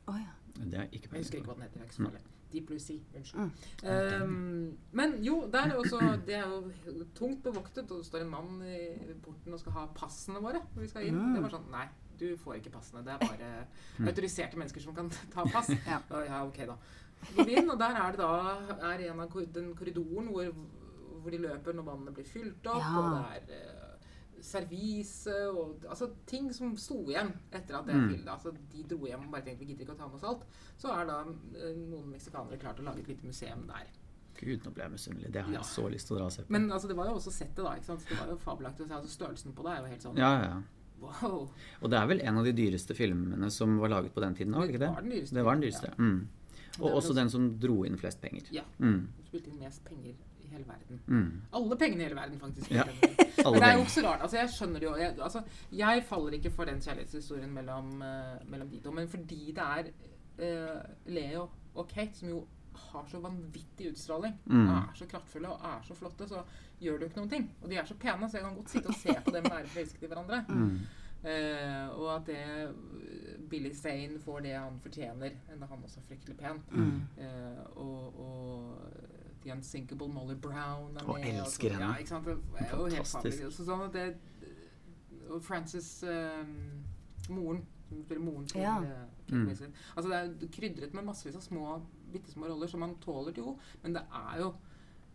Oh, ja. Det er ikke Jeg husker ikke hva den heter. det er ikke så farlig. Deep Blue Sea. Unnskyld. Mm. Um, men jo, der er jo også, det er jo tungt bevoktet, og det står en mann i porten og skal ha passene våre når vi skal inn. Mm. Det var sånn Nei, du får ikke passene. Det er bare Mm. autoriserte mennesker som kan ta pass. Ja. Ja, ok, da. Går vi inn, og der er det da er en av den korridoren hvor, hvor de løper når vannene blir fylt opp, Ja. og det er eh, servise og altså ting som sto igjen etter at det Mm. fylte. Altså, de dro hjem og bare tenkte vi gidder ikke å ta med oss alt. Så er da eh, noen meksikanere klart å lage et lite museum der. Gud, nå ble jeg misunnelig. Det har Ja. jeg så lyst til å dra og se på. Men altså, det var jo også settet, da. ikke sant? Det var jo fabelaktig. Altså, størrelsen på det er jo helt sånn Ja, ja. wow. Og det er vel en av de dyreste filmene som var laget på den tiden òg, ikke det? var den dyreste. Det var den dyreste. Ja. Mm. Og er også den som dro inn flest penger. Ja. Mm. Spilte inn mest penger i hele verden. Mm. Alle pengene i hele verden, faktisk. Ja. Men det er jo ikke så rart. Altså, jeg skjønner det jo. Jeg, altså, jeg faller ikke for den kjærlighetshistorien mellom, uh, mellom de to. Men fordi det er uh, Leo og Kate, som jo har så vanvittig utstråling, Mm. er så kraftfulle og er så flotte, så gjør det jo ikke noen ting. Og de er så pene, så jeg kan godt sitte og se på dem være forelsket i hverandre. Mm. Uh, og at det Billy Zane får det han fortjener, han også er fryktelig pen. Mm. Uh, og, og The Unsinkable Molly Brown er og med. elsker og så- henne. Ja, ikke sant? Det er jo helt Fantastisk. Så sånn at det Og Frances um, moren, som spiller moren til Ja. eh, Mm. Altså det er krydret med massevis av små, bitte små roller, som man tåler det jo, men det er jo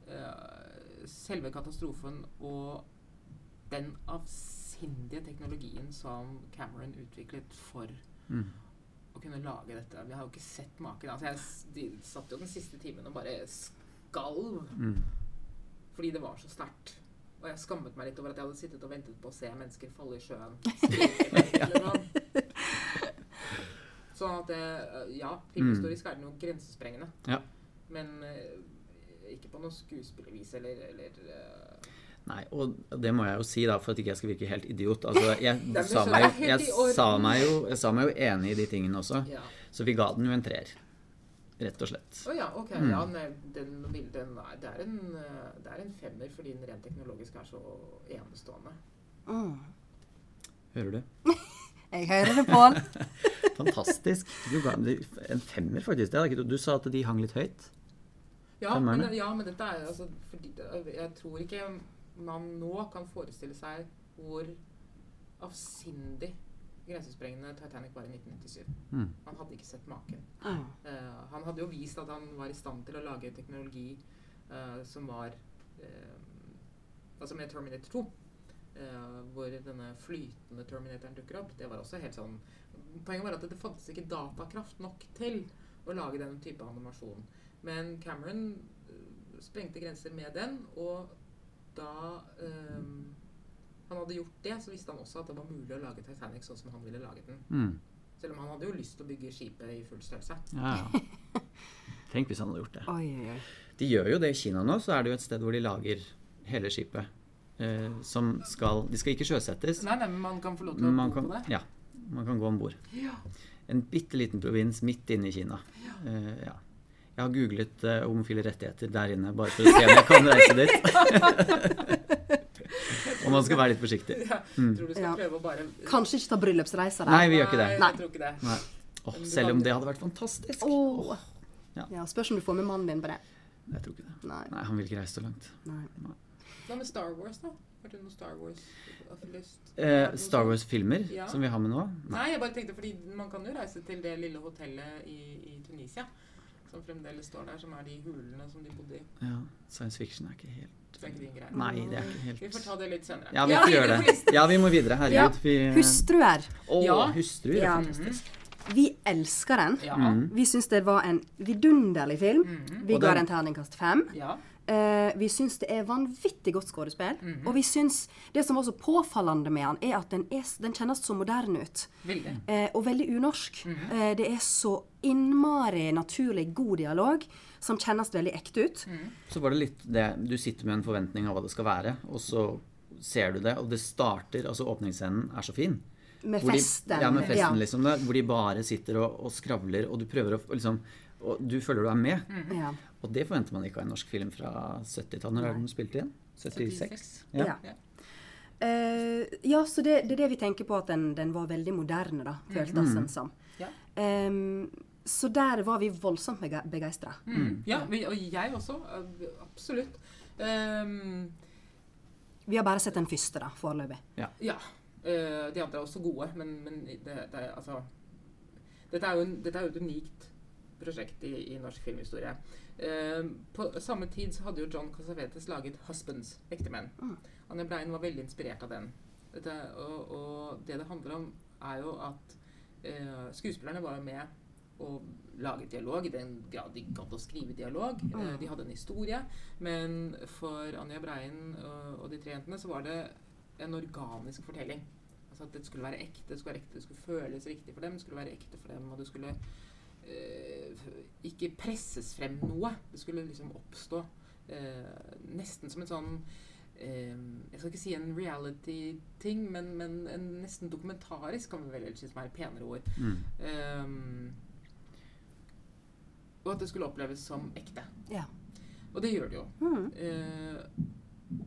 uh, selve katastrofen og den avsindige teknologien som Cameron utviklet for Mm. å kunne lage dette. Vi har jo ikke sett maken. Altså jeg de satt jo den siste timen og bare skalv Mm. fordi det var så sterkt. Og jeg skammet meg litt over at jeg hadde sittet og ventet på å se mennesker falle i sjøen. Sånn at det, Ja, filmhistorisk er det noe grensesprengende. Ja. Men eh, ikke på noe skuespillervis eller, eller eh, Nei, og det må jeg jo si, da, for at ikke jeg skal virke helt idiot. Altså, jeg, sa meg, jeg, sa meg jo, jeg sa meg jo enig i de tingene også, Ja. så vi ga den jo en treer. Rett og slett. Å ja, ok. Mm. Ja, den, den det, er en, det er en femmer fordi den rent teknologisk er så enestående. Mm. Hører du? Jeg hører det, Pål. Fantastisk. Du ga en femmer, faktisk. Det ikke, du sa at de hang litt høyt. Ja, men, ja, men dette er altså fordi Jeg tror ikke man nå kan forestille seg hvor avsindig grensesprengende Titanic var i 1997. Mm. Han hadde ikke sett maken. Ah. Uh, han hadde jo vist at han var i stand til å lage teknologi uh, som var eh, Altså med Terminator 2, eh, hvor denne flytende Terminatoren dukker opp, det var også helt sånn Poenget var at det fantes ikke datakraft nok til å lage den type animasjon. Men Cameron sprengte grenser med den, og da eh, han hadde gjort det, så visste han også at det var mulig å lage Titanic sånn som han ville lage den. Mm. Selv om han hadde jo lyst til å bygge skipet i full størrelse. Ja, ja. Tenk hvis han hadde gjort det. Oi, oi. De gjør jo det i Kina nå, så er det jo et sted hvor de lager hele skipet. Eh, som skal De skal ikke sjøsettes. Nei, nei, men man kan få lov til å men Man bo kan, på det. ja, man kan gå om bord. Ja. En bitte liten provins midt inne i Kina. Eh, ja. Jeg har googlet eh, homofile rettigheter der inne, bare for å se om jeg kan reise dit. Og man skal være litt forsiktig. Ja, Mm. Tror du skal Ja. prøve å bare Kanskje ikke ta bryllupsreiser der. Nei, vi gjør ikke det. Nei, Nei. jeg tror ikke det. Nei. Åh, selv om det hadde vært fantastisk. Oh. Ja. Ja, spørs om du får med mannen din på det. Jeg tror ikke det. Nei. Nei, han vil ikke reise så langt. Nei. Hva med Star Wars, da? Har du noen Star Wars-lyst? Eh, Star Wars-filmer Ja. som vi har med nå? Nei, jeg bare tenkte fordi man kan jo reise til det lille hotellet i, i Tunisia. Som fremdeles står der, som er de hulene som de bodde i. Ja, Science fiction er ikke helt det er ikke din greie. Nei, det er ikke helt Vi får ta det litt senere. Ja, vi får gjøre det. Ja, vi må videre. Herregud. Vi Hustruer. Å, Ja. hustruer er Ja. fantastisk. Vi elsker den. Ja. Mm. Vi syns det var en vidunderlig film. Mhm. Vi Og ga den- den terningkast fem. ja. Eh, vi syns det er vanvittig godt skuespill. Mhm. Og vi syns Det som var så påfallende med han, er at den, er, den kjennes så moderne ut. Veldig. Eh, og veldig unorsk. Mhm. eh, det er så innmari naturlig god dialog som kjennes veldig ekte ut. Mm. Så var det litt det Du sitter med en forventning av hva det skal være, og så ser du det, og det starter Altså, åpningsscenen er så fin. Med Hvor de- festen. Ja, med festen, Ja. liksom. Det, hvor de bare sitter og, og skravler, og du prøver å liksom Og du føler du er med. Ja. Og det forventer man ikke av en norsk film fra 70-tallet. Når er den spilte igjen? 76? 76. Ja. Ja. Uh, ja, så det, det er det vi tenker på, at den, den var veldig moderne, da, føltes den som. Ja. Um, så der var vi voldsomt begeistra. Mm. ja, vi- og jeg også. eh, Absolutt. Um, Vi har bare sett den første, da, foreløpig. ja. eh, de andre er også gode, men, men det, det er altså dette er, jo en, dette er jo et unikt prosjekt i, i norsk filmhistorie. Eh, på samme tid så hadde jo John Cassavetes laget 'Husbands', ektemenn. Mm. Anja Brein var veldig inspirert av den. Dette, og, og det det handler om, er jo at eh, skuespillerne var med og lage dialog, i den grad de gadd å skrive dialog. Eh, de hadde en historie. Men for Anja Brein og, og de tre jentene så var det en organisk fortelling. Altså at det skulle være ekte, det skulle, være ekte, det skulle føles riktig for dem, det skulle være ekte for dem, og det skulle ikke presses frem noe. Det skulle liksom oppstå eh, nesten som en sånn eh, Jeg skal ikke si en reality-ting, men, men en nesten dokumentarisk, kan vi vel ellers si som er et penere ord. Mm. Ehm, og at det skulle oppleves som ekte. Ja. Og det gjør det jo. Mm. Eh,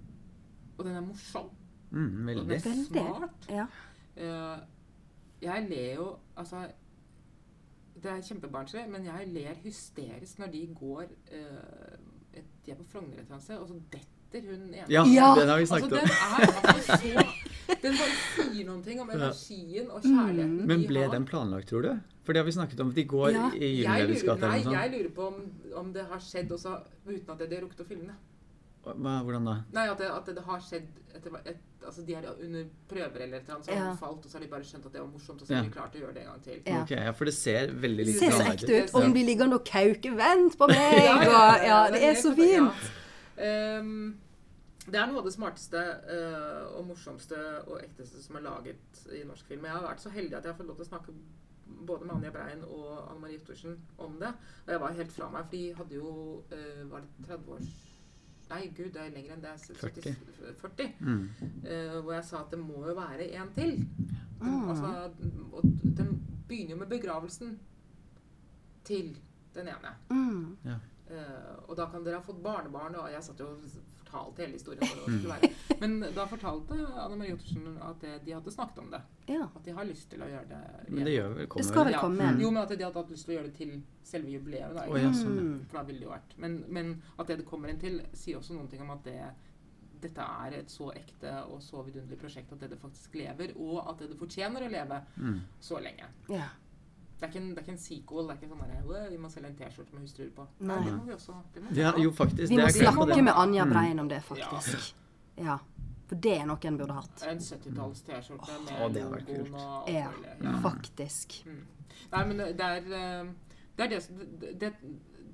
og den er morsom. Mm, Og den veldig. er smart. Ja. Eh, jeg ler jo Altså Det er kjempebarnslig, men jeg ler hysterisk når de går uh, et, De er på Frogner et sted, og så detter hun ene Ja, Ja. den har vi Altså, snakket den om. er altså så Den bare sier noen ting om energien og kjærligheten Mm. Men de ble har. den planlagt, tror du? For det har vi snakket om. De går Ja. i jeg gate nei, eller noe jeg lurer på om, om det har skjedd også uten at de har rukket å filme det. Hva, hvordan da? Nei, at det, at det har skjedd etter, et, Altså, de er under prøver eller et eller annet, så har Ja. de falt, og så har de bare skjønt at det var morsomt, og så Ja. har de klart å gjøre det en gang til. Ja. Ok, ja, For det ser veldig Det litt ser så ekte ut. Om de ligger og kauker 'Vent på meg!' Ja, og ja, ja, Ja, det er så fint. Ja. Ehm, det er noe av det smarteste uh, og morsomste og ekteste som er laget i norsk film. Jeg har vært så heldig at jeg har fått lov til å snakke både med Anja Brein og Anne Marie Thorsen om det. Og jeg var helt fra meg, for de hadde jo uh, Var det 30 års Nei, gud, det er lenger enn det. 70, 40. Mm. Uh, hvor jeg sa at det må jo være en til. Den, Mm. altså, og den begynner jo med begravelsen til den ene. Mm. Eh, og da kan dere ha fått barnebarn, og jeg satt jo fortalte hele historien. Hva det skulle være. Men da fortalte Anne Marie Ottersen at det, de hadde snakket om det. Ja. At de har lyst til å gjøre det. Men det gjør vel Det skal vel. komme Ja. Jo, men at de hadde hatt lyst til å gjøre det til selve jubileet. Da, oh, ja, sånn, ja. Mm. For da ville det jo vært. Men, men at det det kommer en til, sier også noen ting om at det, dette er et så ekte og så vidunderlig prosjekt at det det faktisk lever, og at det fortjener å leve Mm. så lenge. Ja. Det er ikke en, det er ikke en sequel. Det er ikke sånn der, «Wow, Vi må selge en T-skjorte med hustruer på. Nei. det må vi også. Det må vi Ja, jo, faktisk. Vi det må er snakke med Anja Brein om det, faktisk. Ja. For det er noe en burde hatt. En 70-talls T-skjorte Å, med det hadde vært logoen kult. og Ja. Ja. faktisk. Mm. Nei, men det er eh, det er, det, det, det,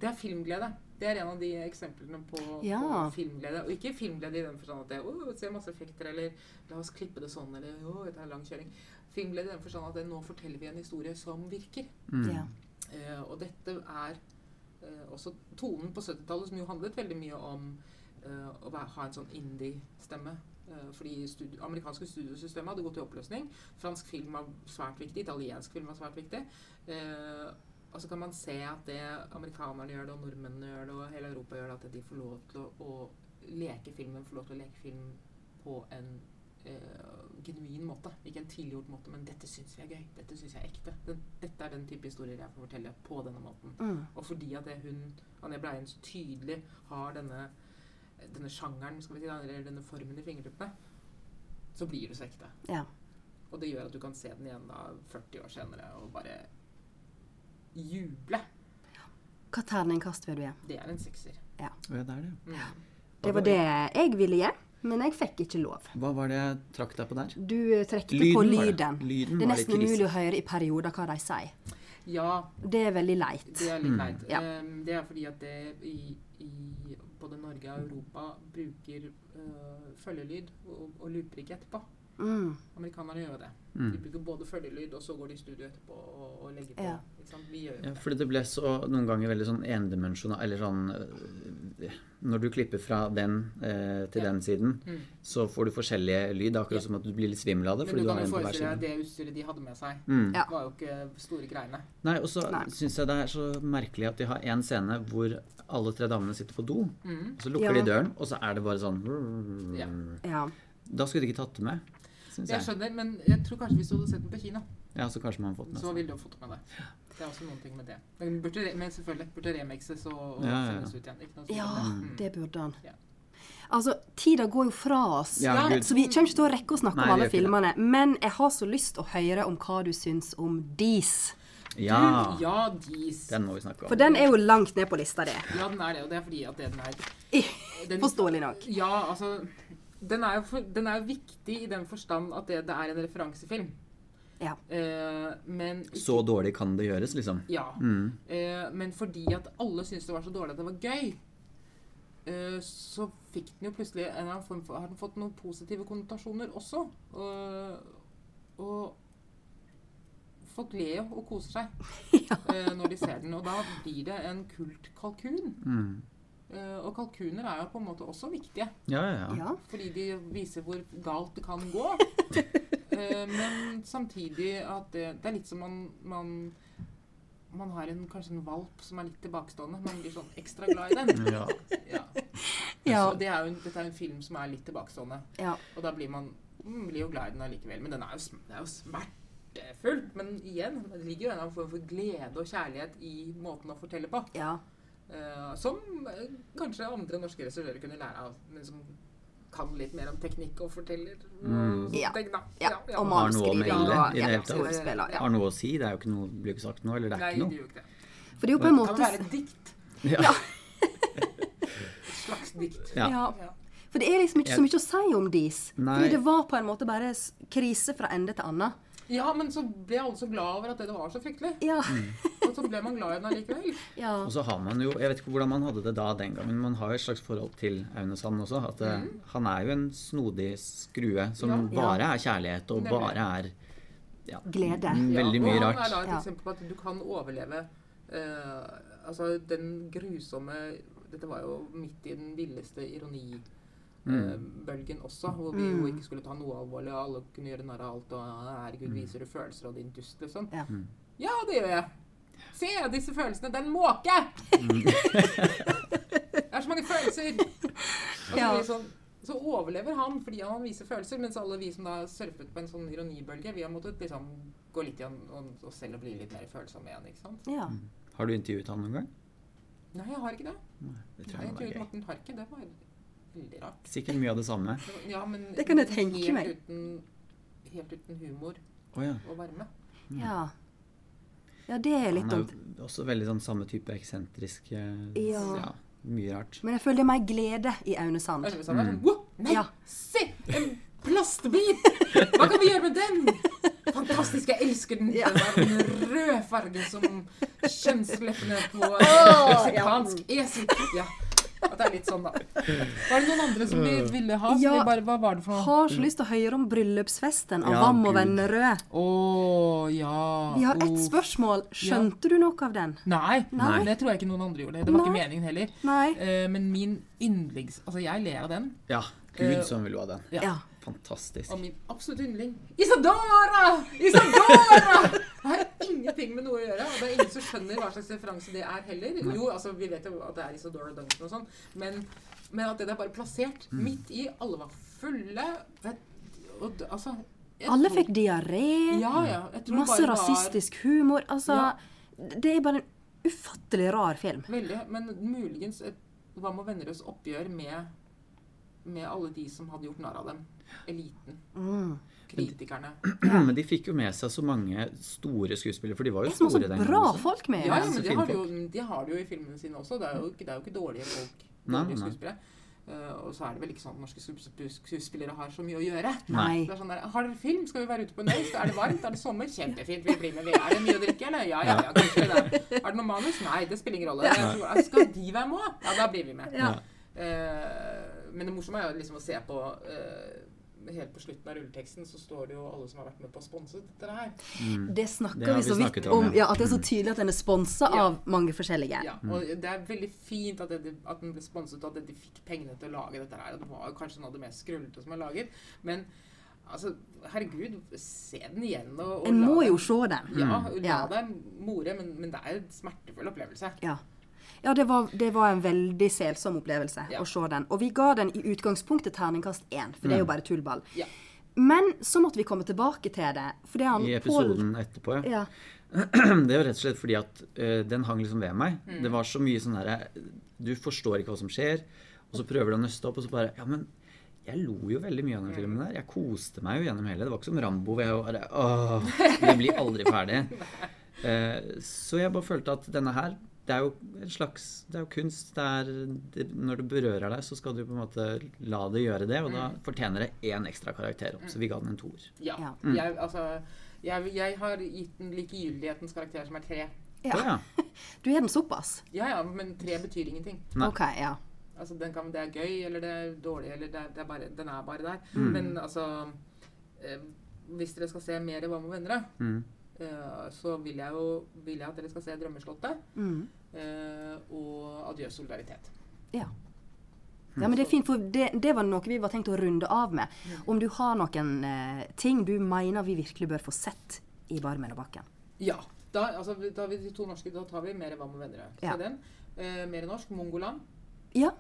det er filmglede. Det er en av de eksemplene på, Ja. på filmglede. Og ikke filmglede i den forstand at det å, se masse effekter, eller la oss klippe det sånn, eller å, dette er lang kjøring. Filmglede i den forstand at nå forteller vi en historie som virker. Mm. Ja. Uh, og dette er uh, også tonen på 70-tallet, som jo handlet veldig mye om uh, å være, ha en sånn indie-stemme. Eh, fordi studi amerikanske studiosystemet hadde gått i oppløsning. Fransk film var svært viktig, italiensk film var svært viktig. Eh, og så kan man se at det amerikanerne gjør det, og nordmennene gjør det, og hele Europa gjør det, at de får lov til å, å leke filmen, får lov til å leke film på en genuin måte. Ikke en tilgjort måte, men dette syns vi er gøy. Dette syns jeg er ekte. Den, dette er den type historier jeg får fortelle på denne måten. Mm. Og fordi at det hun, Anja Bleien, så tydelig har denne, denne sjangeren, skal vi si, eller denne formen i fingertuppene, så blir det så ekte. Ja. Og det gjør at du kan se den igjen da 40 år senere og bare juble. Hva terningkast vil du gi? Det er en sekser. Ja. ja, det er det. Mm. Det var det jeg ville gi, men jeg fikk ikke lov. Hva var det jeg trakk deg på der? Du trekte lyden, på Lyden var det. lyden. Det er nesten umulig å høre i perioder hva de sier. Ja, Det er veldig leit. det er litt Mm. leit. Ja. Um, det er fordi at det i, i både Norge og Europa bruker uh, følgelyd og, og looper ikke etterpå. Mm. Amerikanerne gjør det. Mm. De bruker både følgelyd, og så går de i studio etterpå og, og legger på. Ja. Ikke sant? Vi gjør jo Ja, det. fordi det ble så noen ganger veldig sånn endimensjonal Eller sånn øh, Når du klipper fra den eh, til Ja. den siden, Mm. så får du forskjellige lyd. Akkurat Ja. som at du blir litt svimmel av det. Men du du kan jo forestille deg det utstyret de hadde med seg. Mm. Ja. var jo ikke store greiene. Nei, og så syns jeg det er så merkelig at de har en scene hvor alle tre damene sitter på do. Mm. Og så lukker Ja. de døren, og så er det bare sånn Ja. Ja. Da skulle de ikke tatt det med, syns Jeg jeg. skjønner, men jeg tror kanskje hvis du hadde sett den på kino, Ja, så kanskje man fått den så med ville du ha fått med det. Det er også noen ting med det. Men, burde, men selvfølgelig burde remixes og, og Ja, ja, ja. sendes ut igjen. Ikke noe ja, det. Mm. det burde han. Ja. Altså, tida går jo fra oss, Ja, så vi kommer ikke til å rekke å snakke Nei, om alle filmene. Men jeg har så lyst å høre om hva du syns om Dis. Ja, Du, ja, dis. den må vi snakke om. For den er jo langt ned på lista di. Ja, den er det, og det er fordi at det den er den, Forståelig nok. Ja, altså den er, jo for, den er jo viktig i den forstand at det, det er en referansefilm. Ja. Eh, men ikke- Så dårlig kan det gjøres, liksom. Ja. Mm. Eh, men fordi at alle syntes det var så dårlig at det var gøy, eh, så fikk den jo plutselig en eller annen form for Har den fått noen positive konnotasjoner også? Og, og folk ler jo og koser seg eh, når de ser den. Og da blir det en kultkalkun. Mm. Eh, og kalkuner er jo på en måte også viktige. Ja, ja, ja. Ja. Fordi de viser hvor galt det kan gå. uh, men samtidig at det, det er litt som man, man man har en, kanskje en valp som er litt tilbakestående. Man blir sånn ekstra glad i den. ja. Ja. Ja. Så det er jo, en- dette er jo en film som er litt tilbakestående. ja. Og da blir man mm, blir jo glad i den allikevel. Men den er jo, det er jo smertefullt. Men igjen, det ligger jo en form for glede og kjærlighet i måten å fortelle på. ja. Eh, som eh, kanskje andre norske regissører kunne lære av, men som kan litt mer om teknikk og forteller. Og Mm. Ja. ting, da. ja. Og manuskriving og ja, skuespiller. Ja. Har noe å si. Det er jo ikke noe, blir ikke sagt noe, eller det er Nei, ikke noe. ikke det. For det er jo på en Det kan måte være et dikt. Ja. Et slags dikt. Ja. ja. Ja. For det er liksom ikke så mye å si om Dis. Nei. Fordi det var på en måte bare krise fra ende til annen. Ja, men så ble alle så glad over at det var så fryktelig. Ja. Og så ble man glad i den allikevel. ja. Og så har man jo Jeg vet ikke hvordan man hadde det da den gangen, men man har jo et slags forhold til Aune Sand også. At mm. han er jo en snodig skrue som Mm. Ja. bare er kjærlighet, og Nemlig. bare er ja, Glede. mm, veldig mye rart. Han er da et eksempel på at du kan overleve uh, altså den grusomme Dette var jo midt i den villeste ironibølgen bølgen også, hvor vi jo Mm. ikke skulle ta noe alvorlig, og alle kunne gjøre narr av alt, og herregud, viser du følelser av din dust, liksom. Ja. Mm. Ja, det gjør jeg. Se disse følelsene. Det er en måke! det er så mange følelser. Og så, Ja. blir sånn, så overlever han fordi han viser følelser, mens alle vi som da surfet på en sånn ironibølge, vi har måttet liksom gå litt igjen og, selv og bli litt mer følsomme igjen, ikke sant? ja. Har du intervjuet han noen gang? Nei, jeg har ikke det. Nei, det tror Jeg jeg intervjuet. Morten Harket. Det var veldig rart. Sikkert mye av det samme. Ja, men Det kan jeg tenke helt meg. Uten, helt uten humor oh, ja. og varme. Ja. Ja, det er litt Han er jo også veldig sånn samme type eksentrisk eh, Ja. ja. Mye rart. Men jeg føler det er mer glede i Aune Sand. Altså, hvis er sånn, «Wow, Nei, Ja. se! En plastbit! Hva kan vi gjøre med den? Fantastisk, jeg elsker den. Ja. Den røde fargen som kjønnsleppene på Åh, meksikansk esel. Ja. At det er litt sånn, da. Var det noen andre som vi ville ha? Så Ja. vi bare, hva var det for noe? Har så lyst til å høre om bryllupsfesten av Ja, Vam og. Vennerød. Oh, ja. Vi har ett spørsmål. Skjønte du noe av den? Nei, Nei. det tror jeg ikke noen andre gjorde. Det var ikke meningen heller. Nei. Uh, men min yndlings... Altså, jeg ler av den. Ja. Gud som vil ha den. Ja. Fantastisk. Og min absolutt yndling Isadora! Isadora! Det har ingenting med noe å gjøre. Og det er ingen som skjønner hva slags referanse det er heller. Jo, altså, vi vet jo at det er Isadora Duncan og sånn, men, men at det er bare plassert Mm. midt i. Alle var fulle. Vet, og, altså, jeg Alle fikk diaré. Ja, ja. Masse rasistisk humor. Altså, Ja. det er bare en ufattelig rar film. Veldig. Men muligens et Hva med Vennerøds oppgjør med, med alle de som hadde gjort narr av dem? Eliten. Mm. Kritikerne. Men de fikk jo med seg så mange store skuespillere, for de var jo store den gangen bra også. folk med. Ja, ja, men de har, jo, de har det jo i filmene sine også. Det er jo, ikke- det er jo ikke dårlige folk. Nei, Dårlige nei. skuespillere. Eh, og så er det vel ikke sånn at norske skuespillere har så mye å gjøre. Nei. Det er sånn der, Har dere film? Skal vi være ute på en øy? Er det varmt? Er det sommer? Kjempefint, vi blir med. Vi- Er det mye å drikke, eller? Ja, ja, ja, koselig det. Er det noe manus? Nei, det spiller ingen rolle. Tror- Skal de være med? Ja, da blir vi med. Ja. Eh, men det morsomme er jo liksom å se på eh, Helt på slutten av rulleteksten så står det jo alle som har vært med på å sponse dette her. Mm. Det snakker Det vi så vidt om. om, ja. Ja, at det er så tydelig at den er sponsa Ja. av mange forskjellige. Ja, og det er veldig fint at, det, at den ble sponset, og at de fikk pengene til å lage dette her. og Det var jo kanskje noe av det mest skrullete som er laget. Men altså, herregud, se den igjen og, og En må jo se den. Ja, Mm. la Ja. deg more, men, men det er en smertefull opplevelse. Ja. Ja, det var, det var en veldig selsom opplevelse Ja. å se den. Og vi ga den i utgangspunktet terningkast én, for det er jo Mm. bare tullball. Ja. Men så måtte vi komme tilbake til det. For det han I episoden episoden etterpå, ja. ja. Det er jo rett og slett fordi at uh, den hang liksom ved meg. Mm. Det var så mye sånn herre Du forstår ikke hva som skjer, og så prøver du å nøste opp, og så bare Ja, men jeg lo jo veldig mye av den filmen der. Jeg koste meg jo gjennom hele. Det var ikke som Rambo hvor jeg bare Åh, vi blir aldri ferdig. Uh, så jeg bare følte at denne her det er jo en slags Det er jo kunst. Det er, det, når det berører deg, så skal du på en måte la det gjøre det, og da fortjener det én ekstra karakter opp. Så vi ga den en toer. Ja. Ja. Mm. Jeg, altså, jeg, jeg har gitt den likegyldighetens karakter som er tre. Ja. Ja. Du er den såpass? Ja, ja, men tre betyr ingenting. Nei. OK, ja. Altså, den kan, det er gøy, eller det er dårlig, eller det er, det er bare, den er bare der. Mm. Men altså eh, Hvis dere skal se mer i Hva med venner, Mm. Eh, så vil jeg jo vil jeg at dere skal se 'Drømmeslottet' Mm. uh, og 'Adjø solidaritet'. Ja. Ja, men det er fint, for det, det var noe vi var tenkt å runde av med. Om du har noen uh, ting du mener vi virkelig bør få sett i Barmen og Bakken. Ja. Da, altså, da vi to norske, da tar vi mer 'Hva med venner'. Ja. den. Eh, mer norsk 'Mongoland', Ja.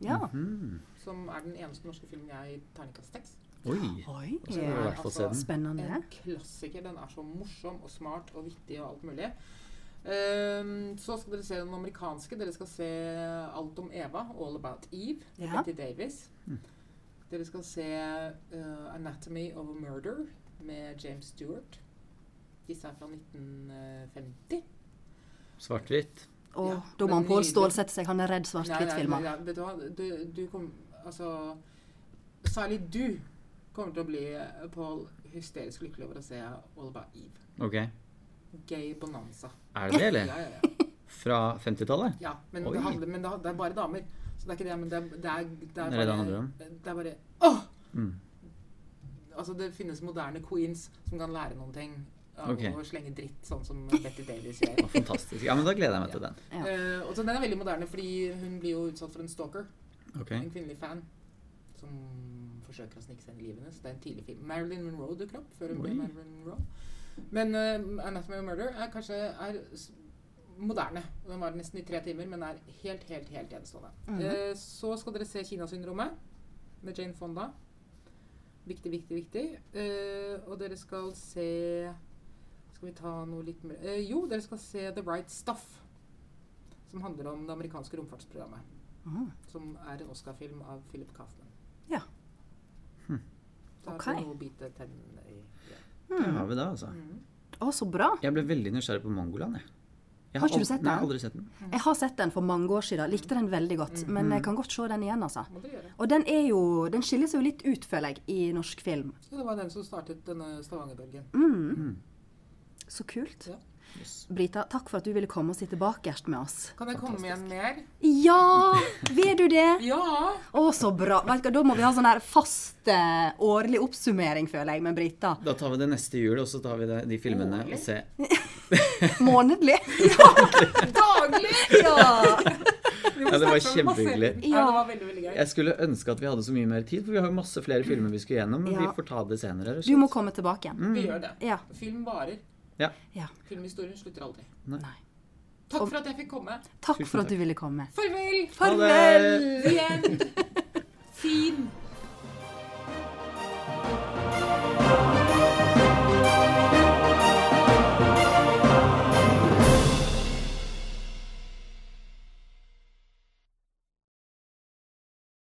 Ja. Mm. som er den eneste norske filmen jeg gir terningkast seks. Oi. Oi. Så må vi i hvert fall se den. Spennende. En klassiker. Den er så morsom og smart og vittig og alt mulig. Um, så skal dere se den amerikanske. Dere skal se alt om Eva. All About Eve. Ja. Betty Davis. Dere skal se uh, Anatomy of a Murder med James Stewart. Disse er fra 1950. Svart-hvitt. Og Ja, dommeren Pål nydelig. seg. Han er redd svart-hvitt-filmer. Ja, vet du hva? Du, du kom Altså Særlig du kommer til å bli, eh, Paul, hysterisk lykkelig over å se All About Eve. Ok. Gay bonanza. Er det det, eller? Ja, ja, ja. Fra 50-tallet? Ja, men, det, handler, men det, det er bare damer. Så det er ikke det, men det, er- det er, det er Det bare er det det om. Det er bare Åh! Mm. Altså, det finnes moderne queens som kan lære noen ting av Ok. å slenge dritt, sånn som Betty Davis gjør. Oh, fantastisk. Ja, men da gleder jeg meg til den. Ja. Uh, og så Den er veldig moderne, fordi hun blir jo utsatt for en stalker. Ok. En kvinnelig fan som forsøker å snike seg inn i livet hennes. Det er en tidlig film. Marilyn Monroe dukker opp før hun Oi. Marilyn Monroe. Men uh, Anatomy of Murder er kanskje er moderne. Den var nesten i tre timer, men er helt, helt, helt enestående. -hmm. uh, så skal dere se Kinasyndromet med Jane Fonda. Viktig, viktig, viktig. Uh, og dere skal se Skal vi ta noe litt mer eh, Jo, dere skal se The Right Stuff. Som handler om det amerikanske romfartsprogrammet. Som er en Oscar-film av Philip Kaufman. Ja. Da Ok. får noe å bite tennene i. Ja. Det har vi da, altså. Å, så bra. Jeg ble veldig nysgjerrig på Mongoland, jeg. jeg Har ikke du sett den? Nei, aldri sett den. Jeg har sett den for mange år siden. Likte den veldig godt. Men jeg kan godt se den igjen, altså. Og den er jo Den skiller seg jo litt ut, føler jeg, i norsk film. Ja, det var den som startet denne Stavanger-bølgen. Mm. Så kult. Ja. Brita, takk for at du ville komme og sitte bakerst med oss. Kan jeg komme igjen mer? Ja! Vil du det? Ja! Å, så bra. Vet du Da må vi ha sånn her fast eh, årlig oppsummering, føler jeg, med Brita. Da tar vi det neste jul, og så tar vi det, de filmene Årlig? og ser Månedlig. Daglig! ja. Ja, det var kjempehyggelig. Ja, det var veldig, veldig gøy. Jeg skulle ønske at vi hadde så mye mer tid, for vi har jo masse flere filmer vi skulle gjennom. Men Ja. vi får ta det senere. Du må komme tilbake igjen. Vi gjør det. Ja. Film varer. Ja. ja. Filmhistorien slutter aldri. Nei. Nei. Takk for at jeg fikk komme. Takk for at du ville komme. Farvel! Farvel! Farvel. Fin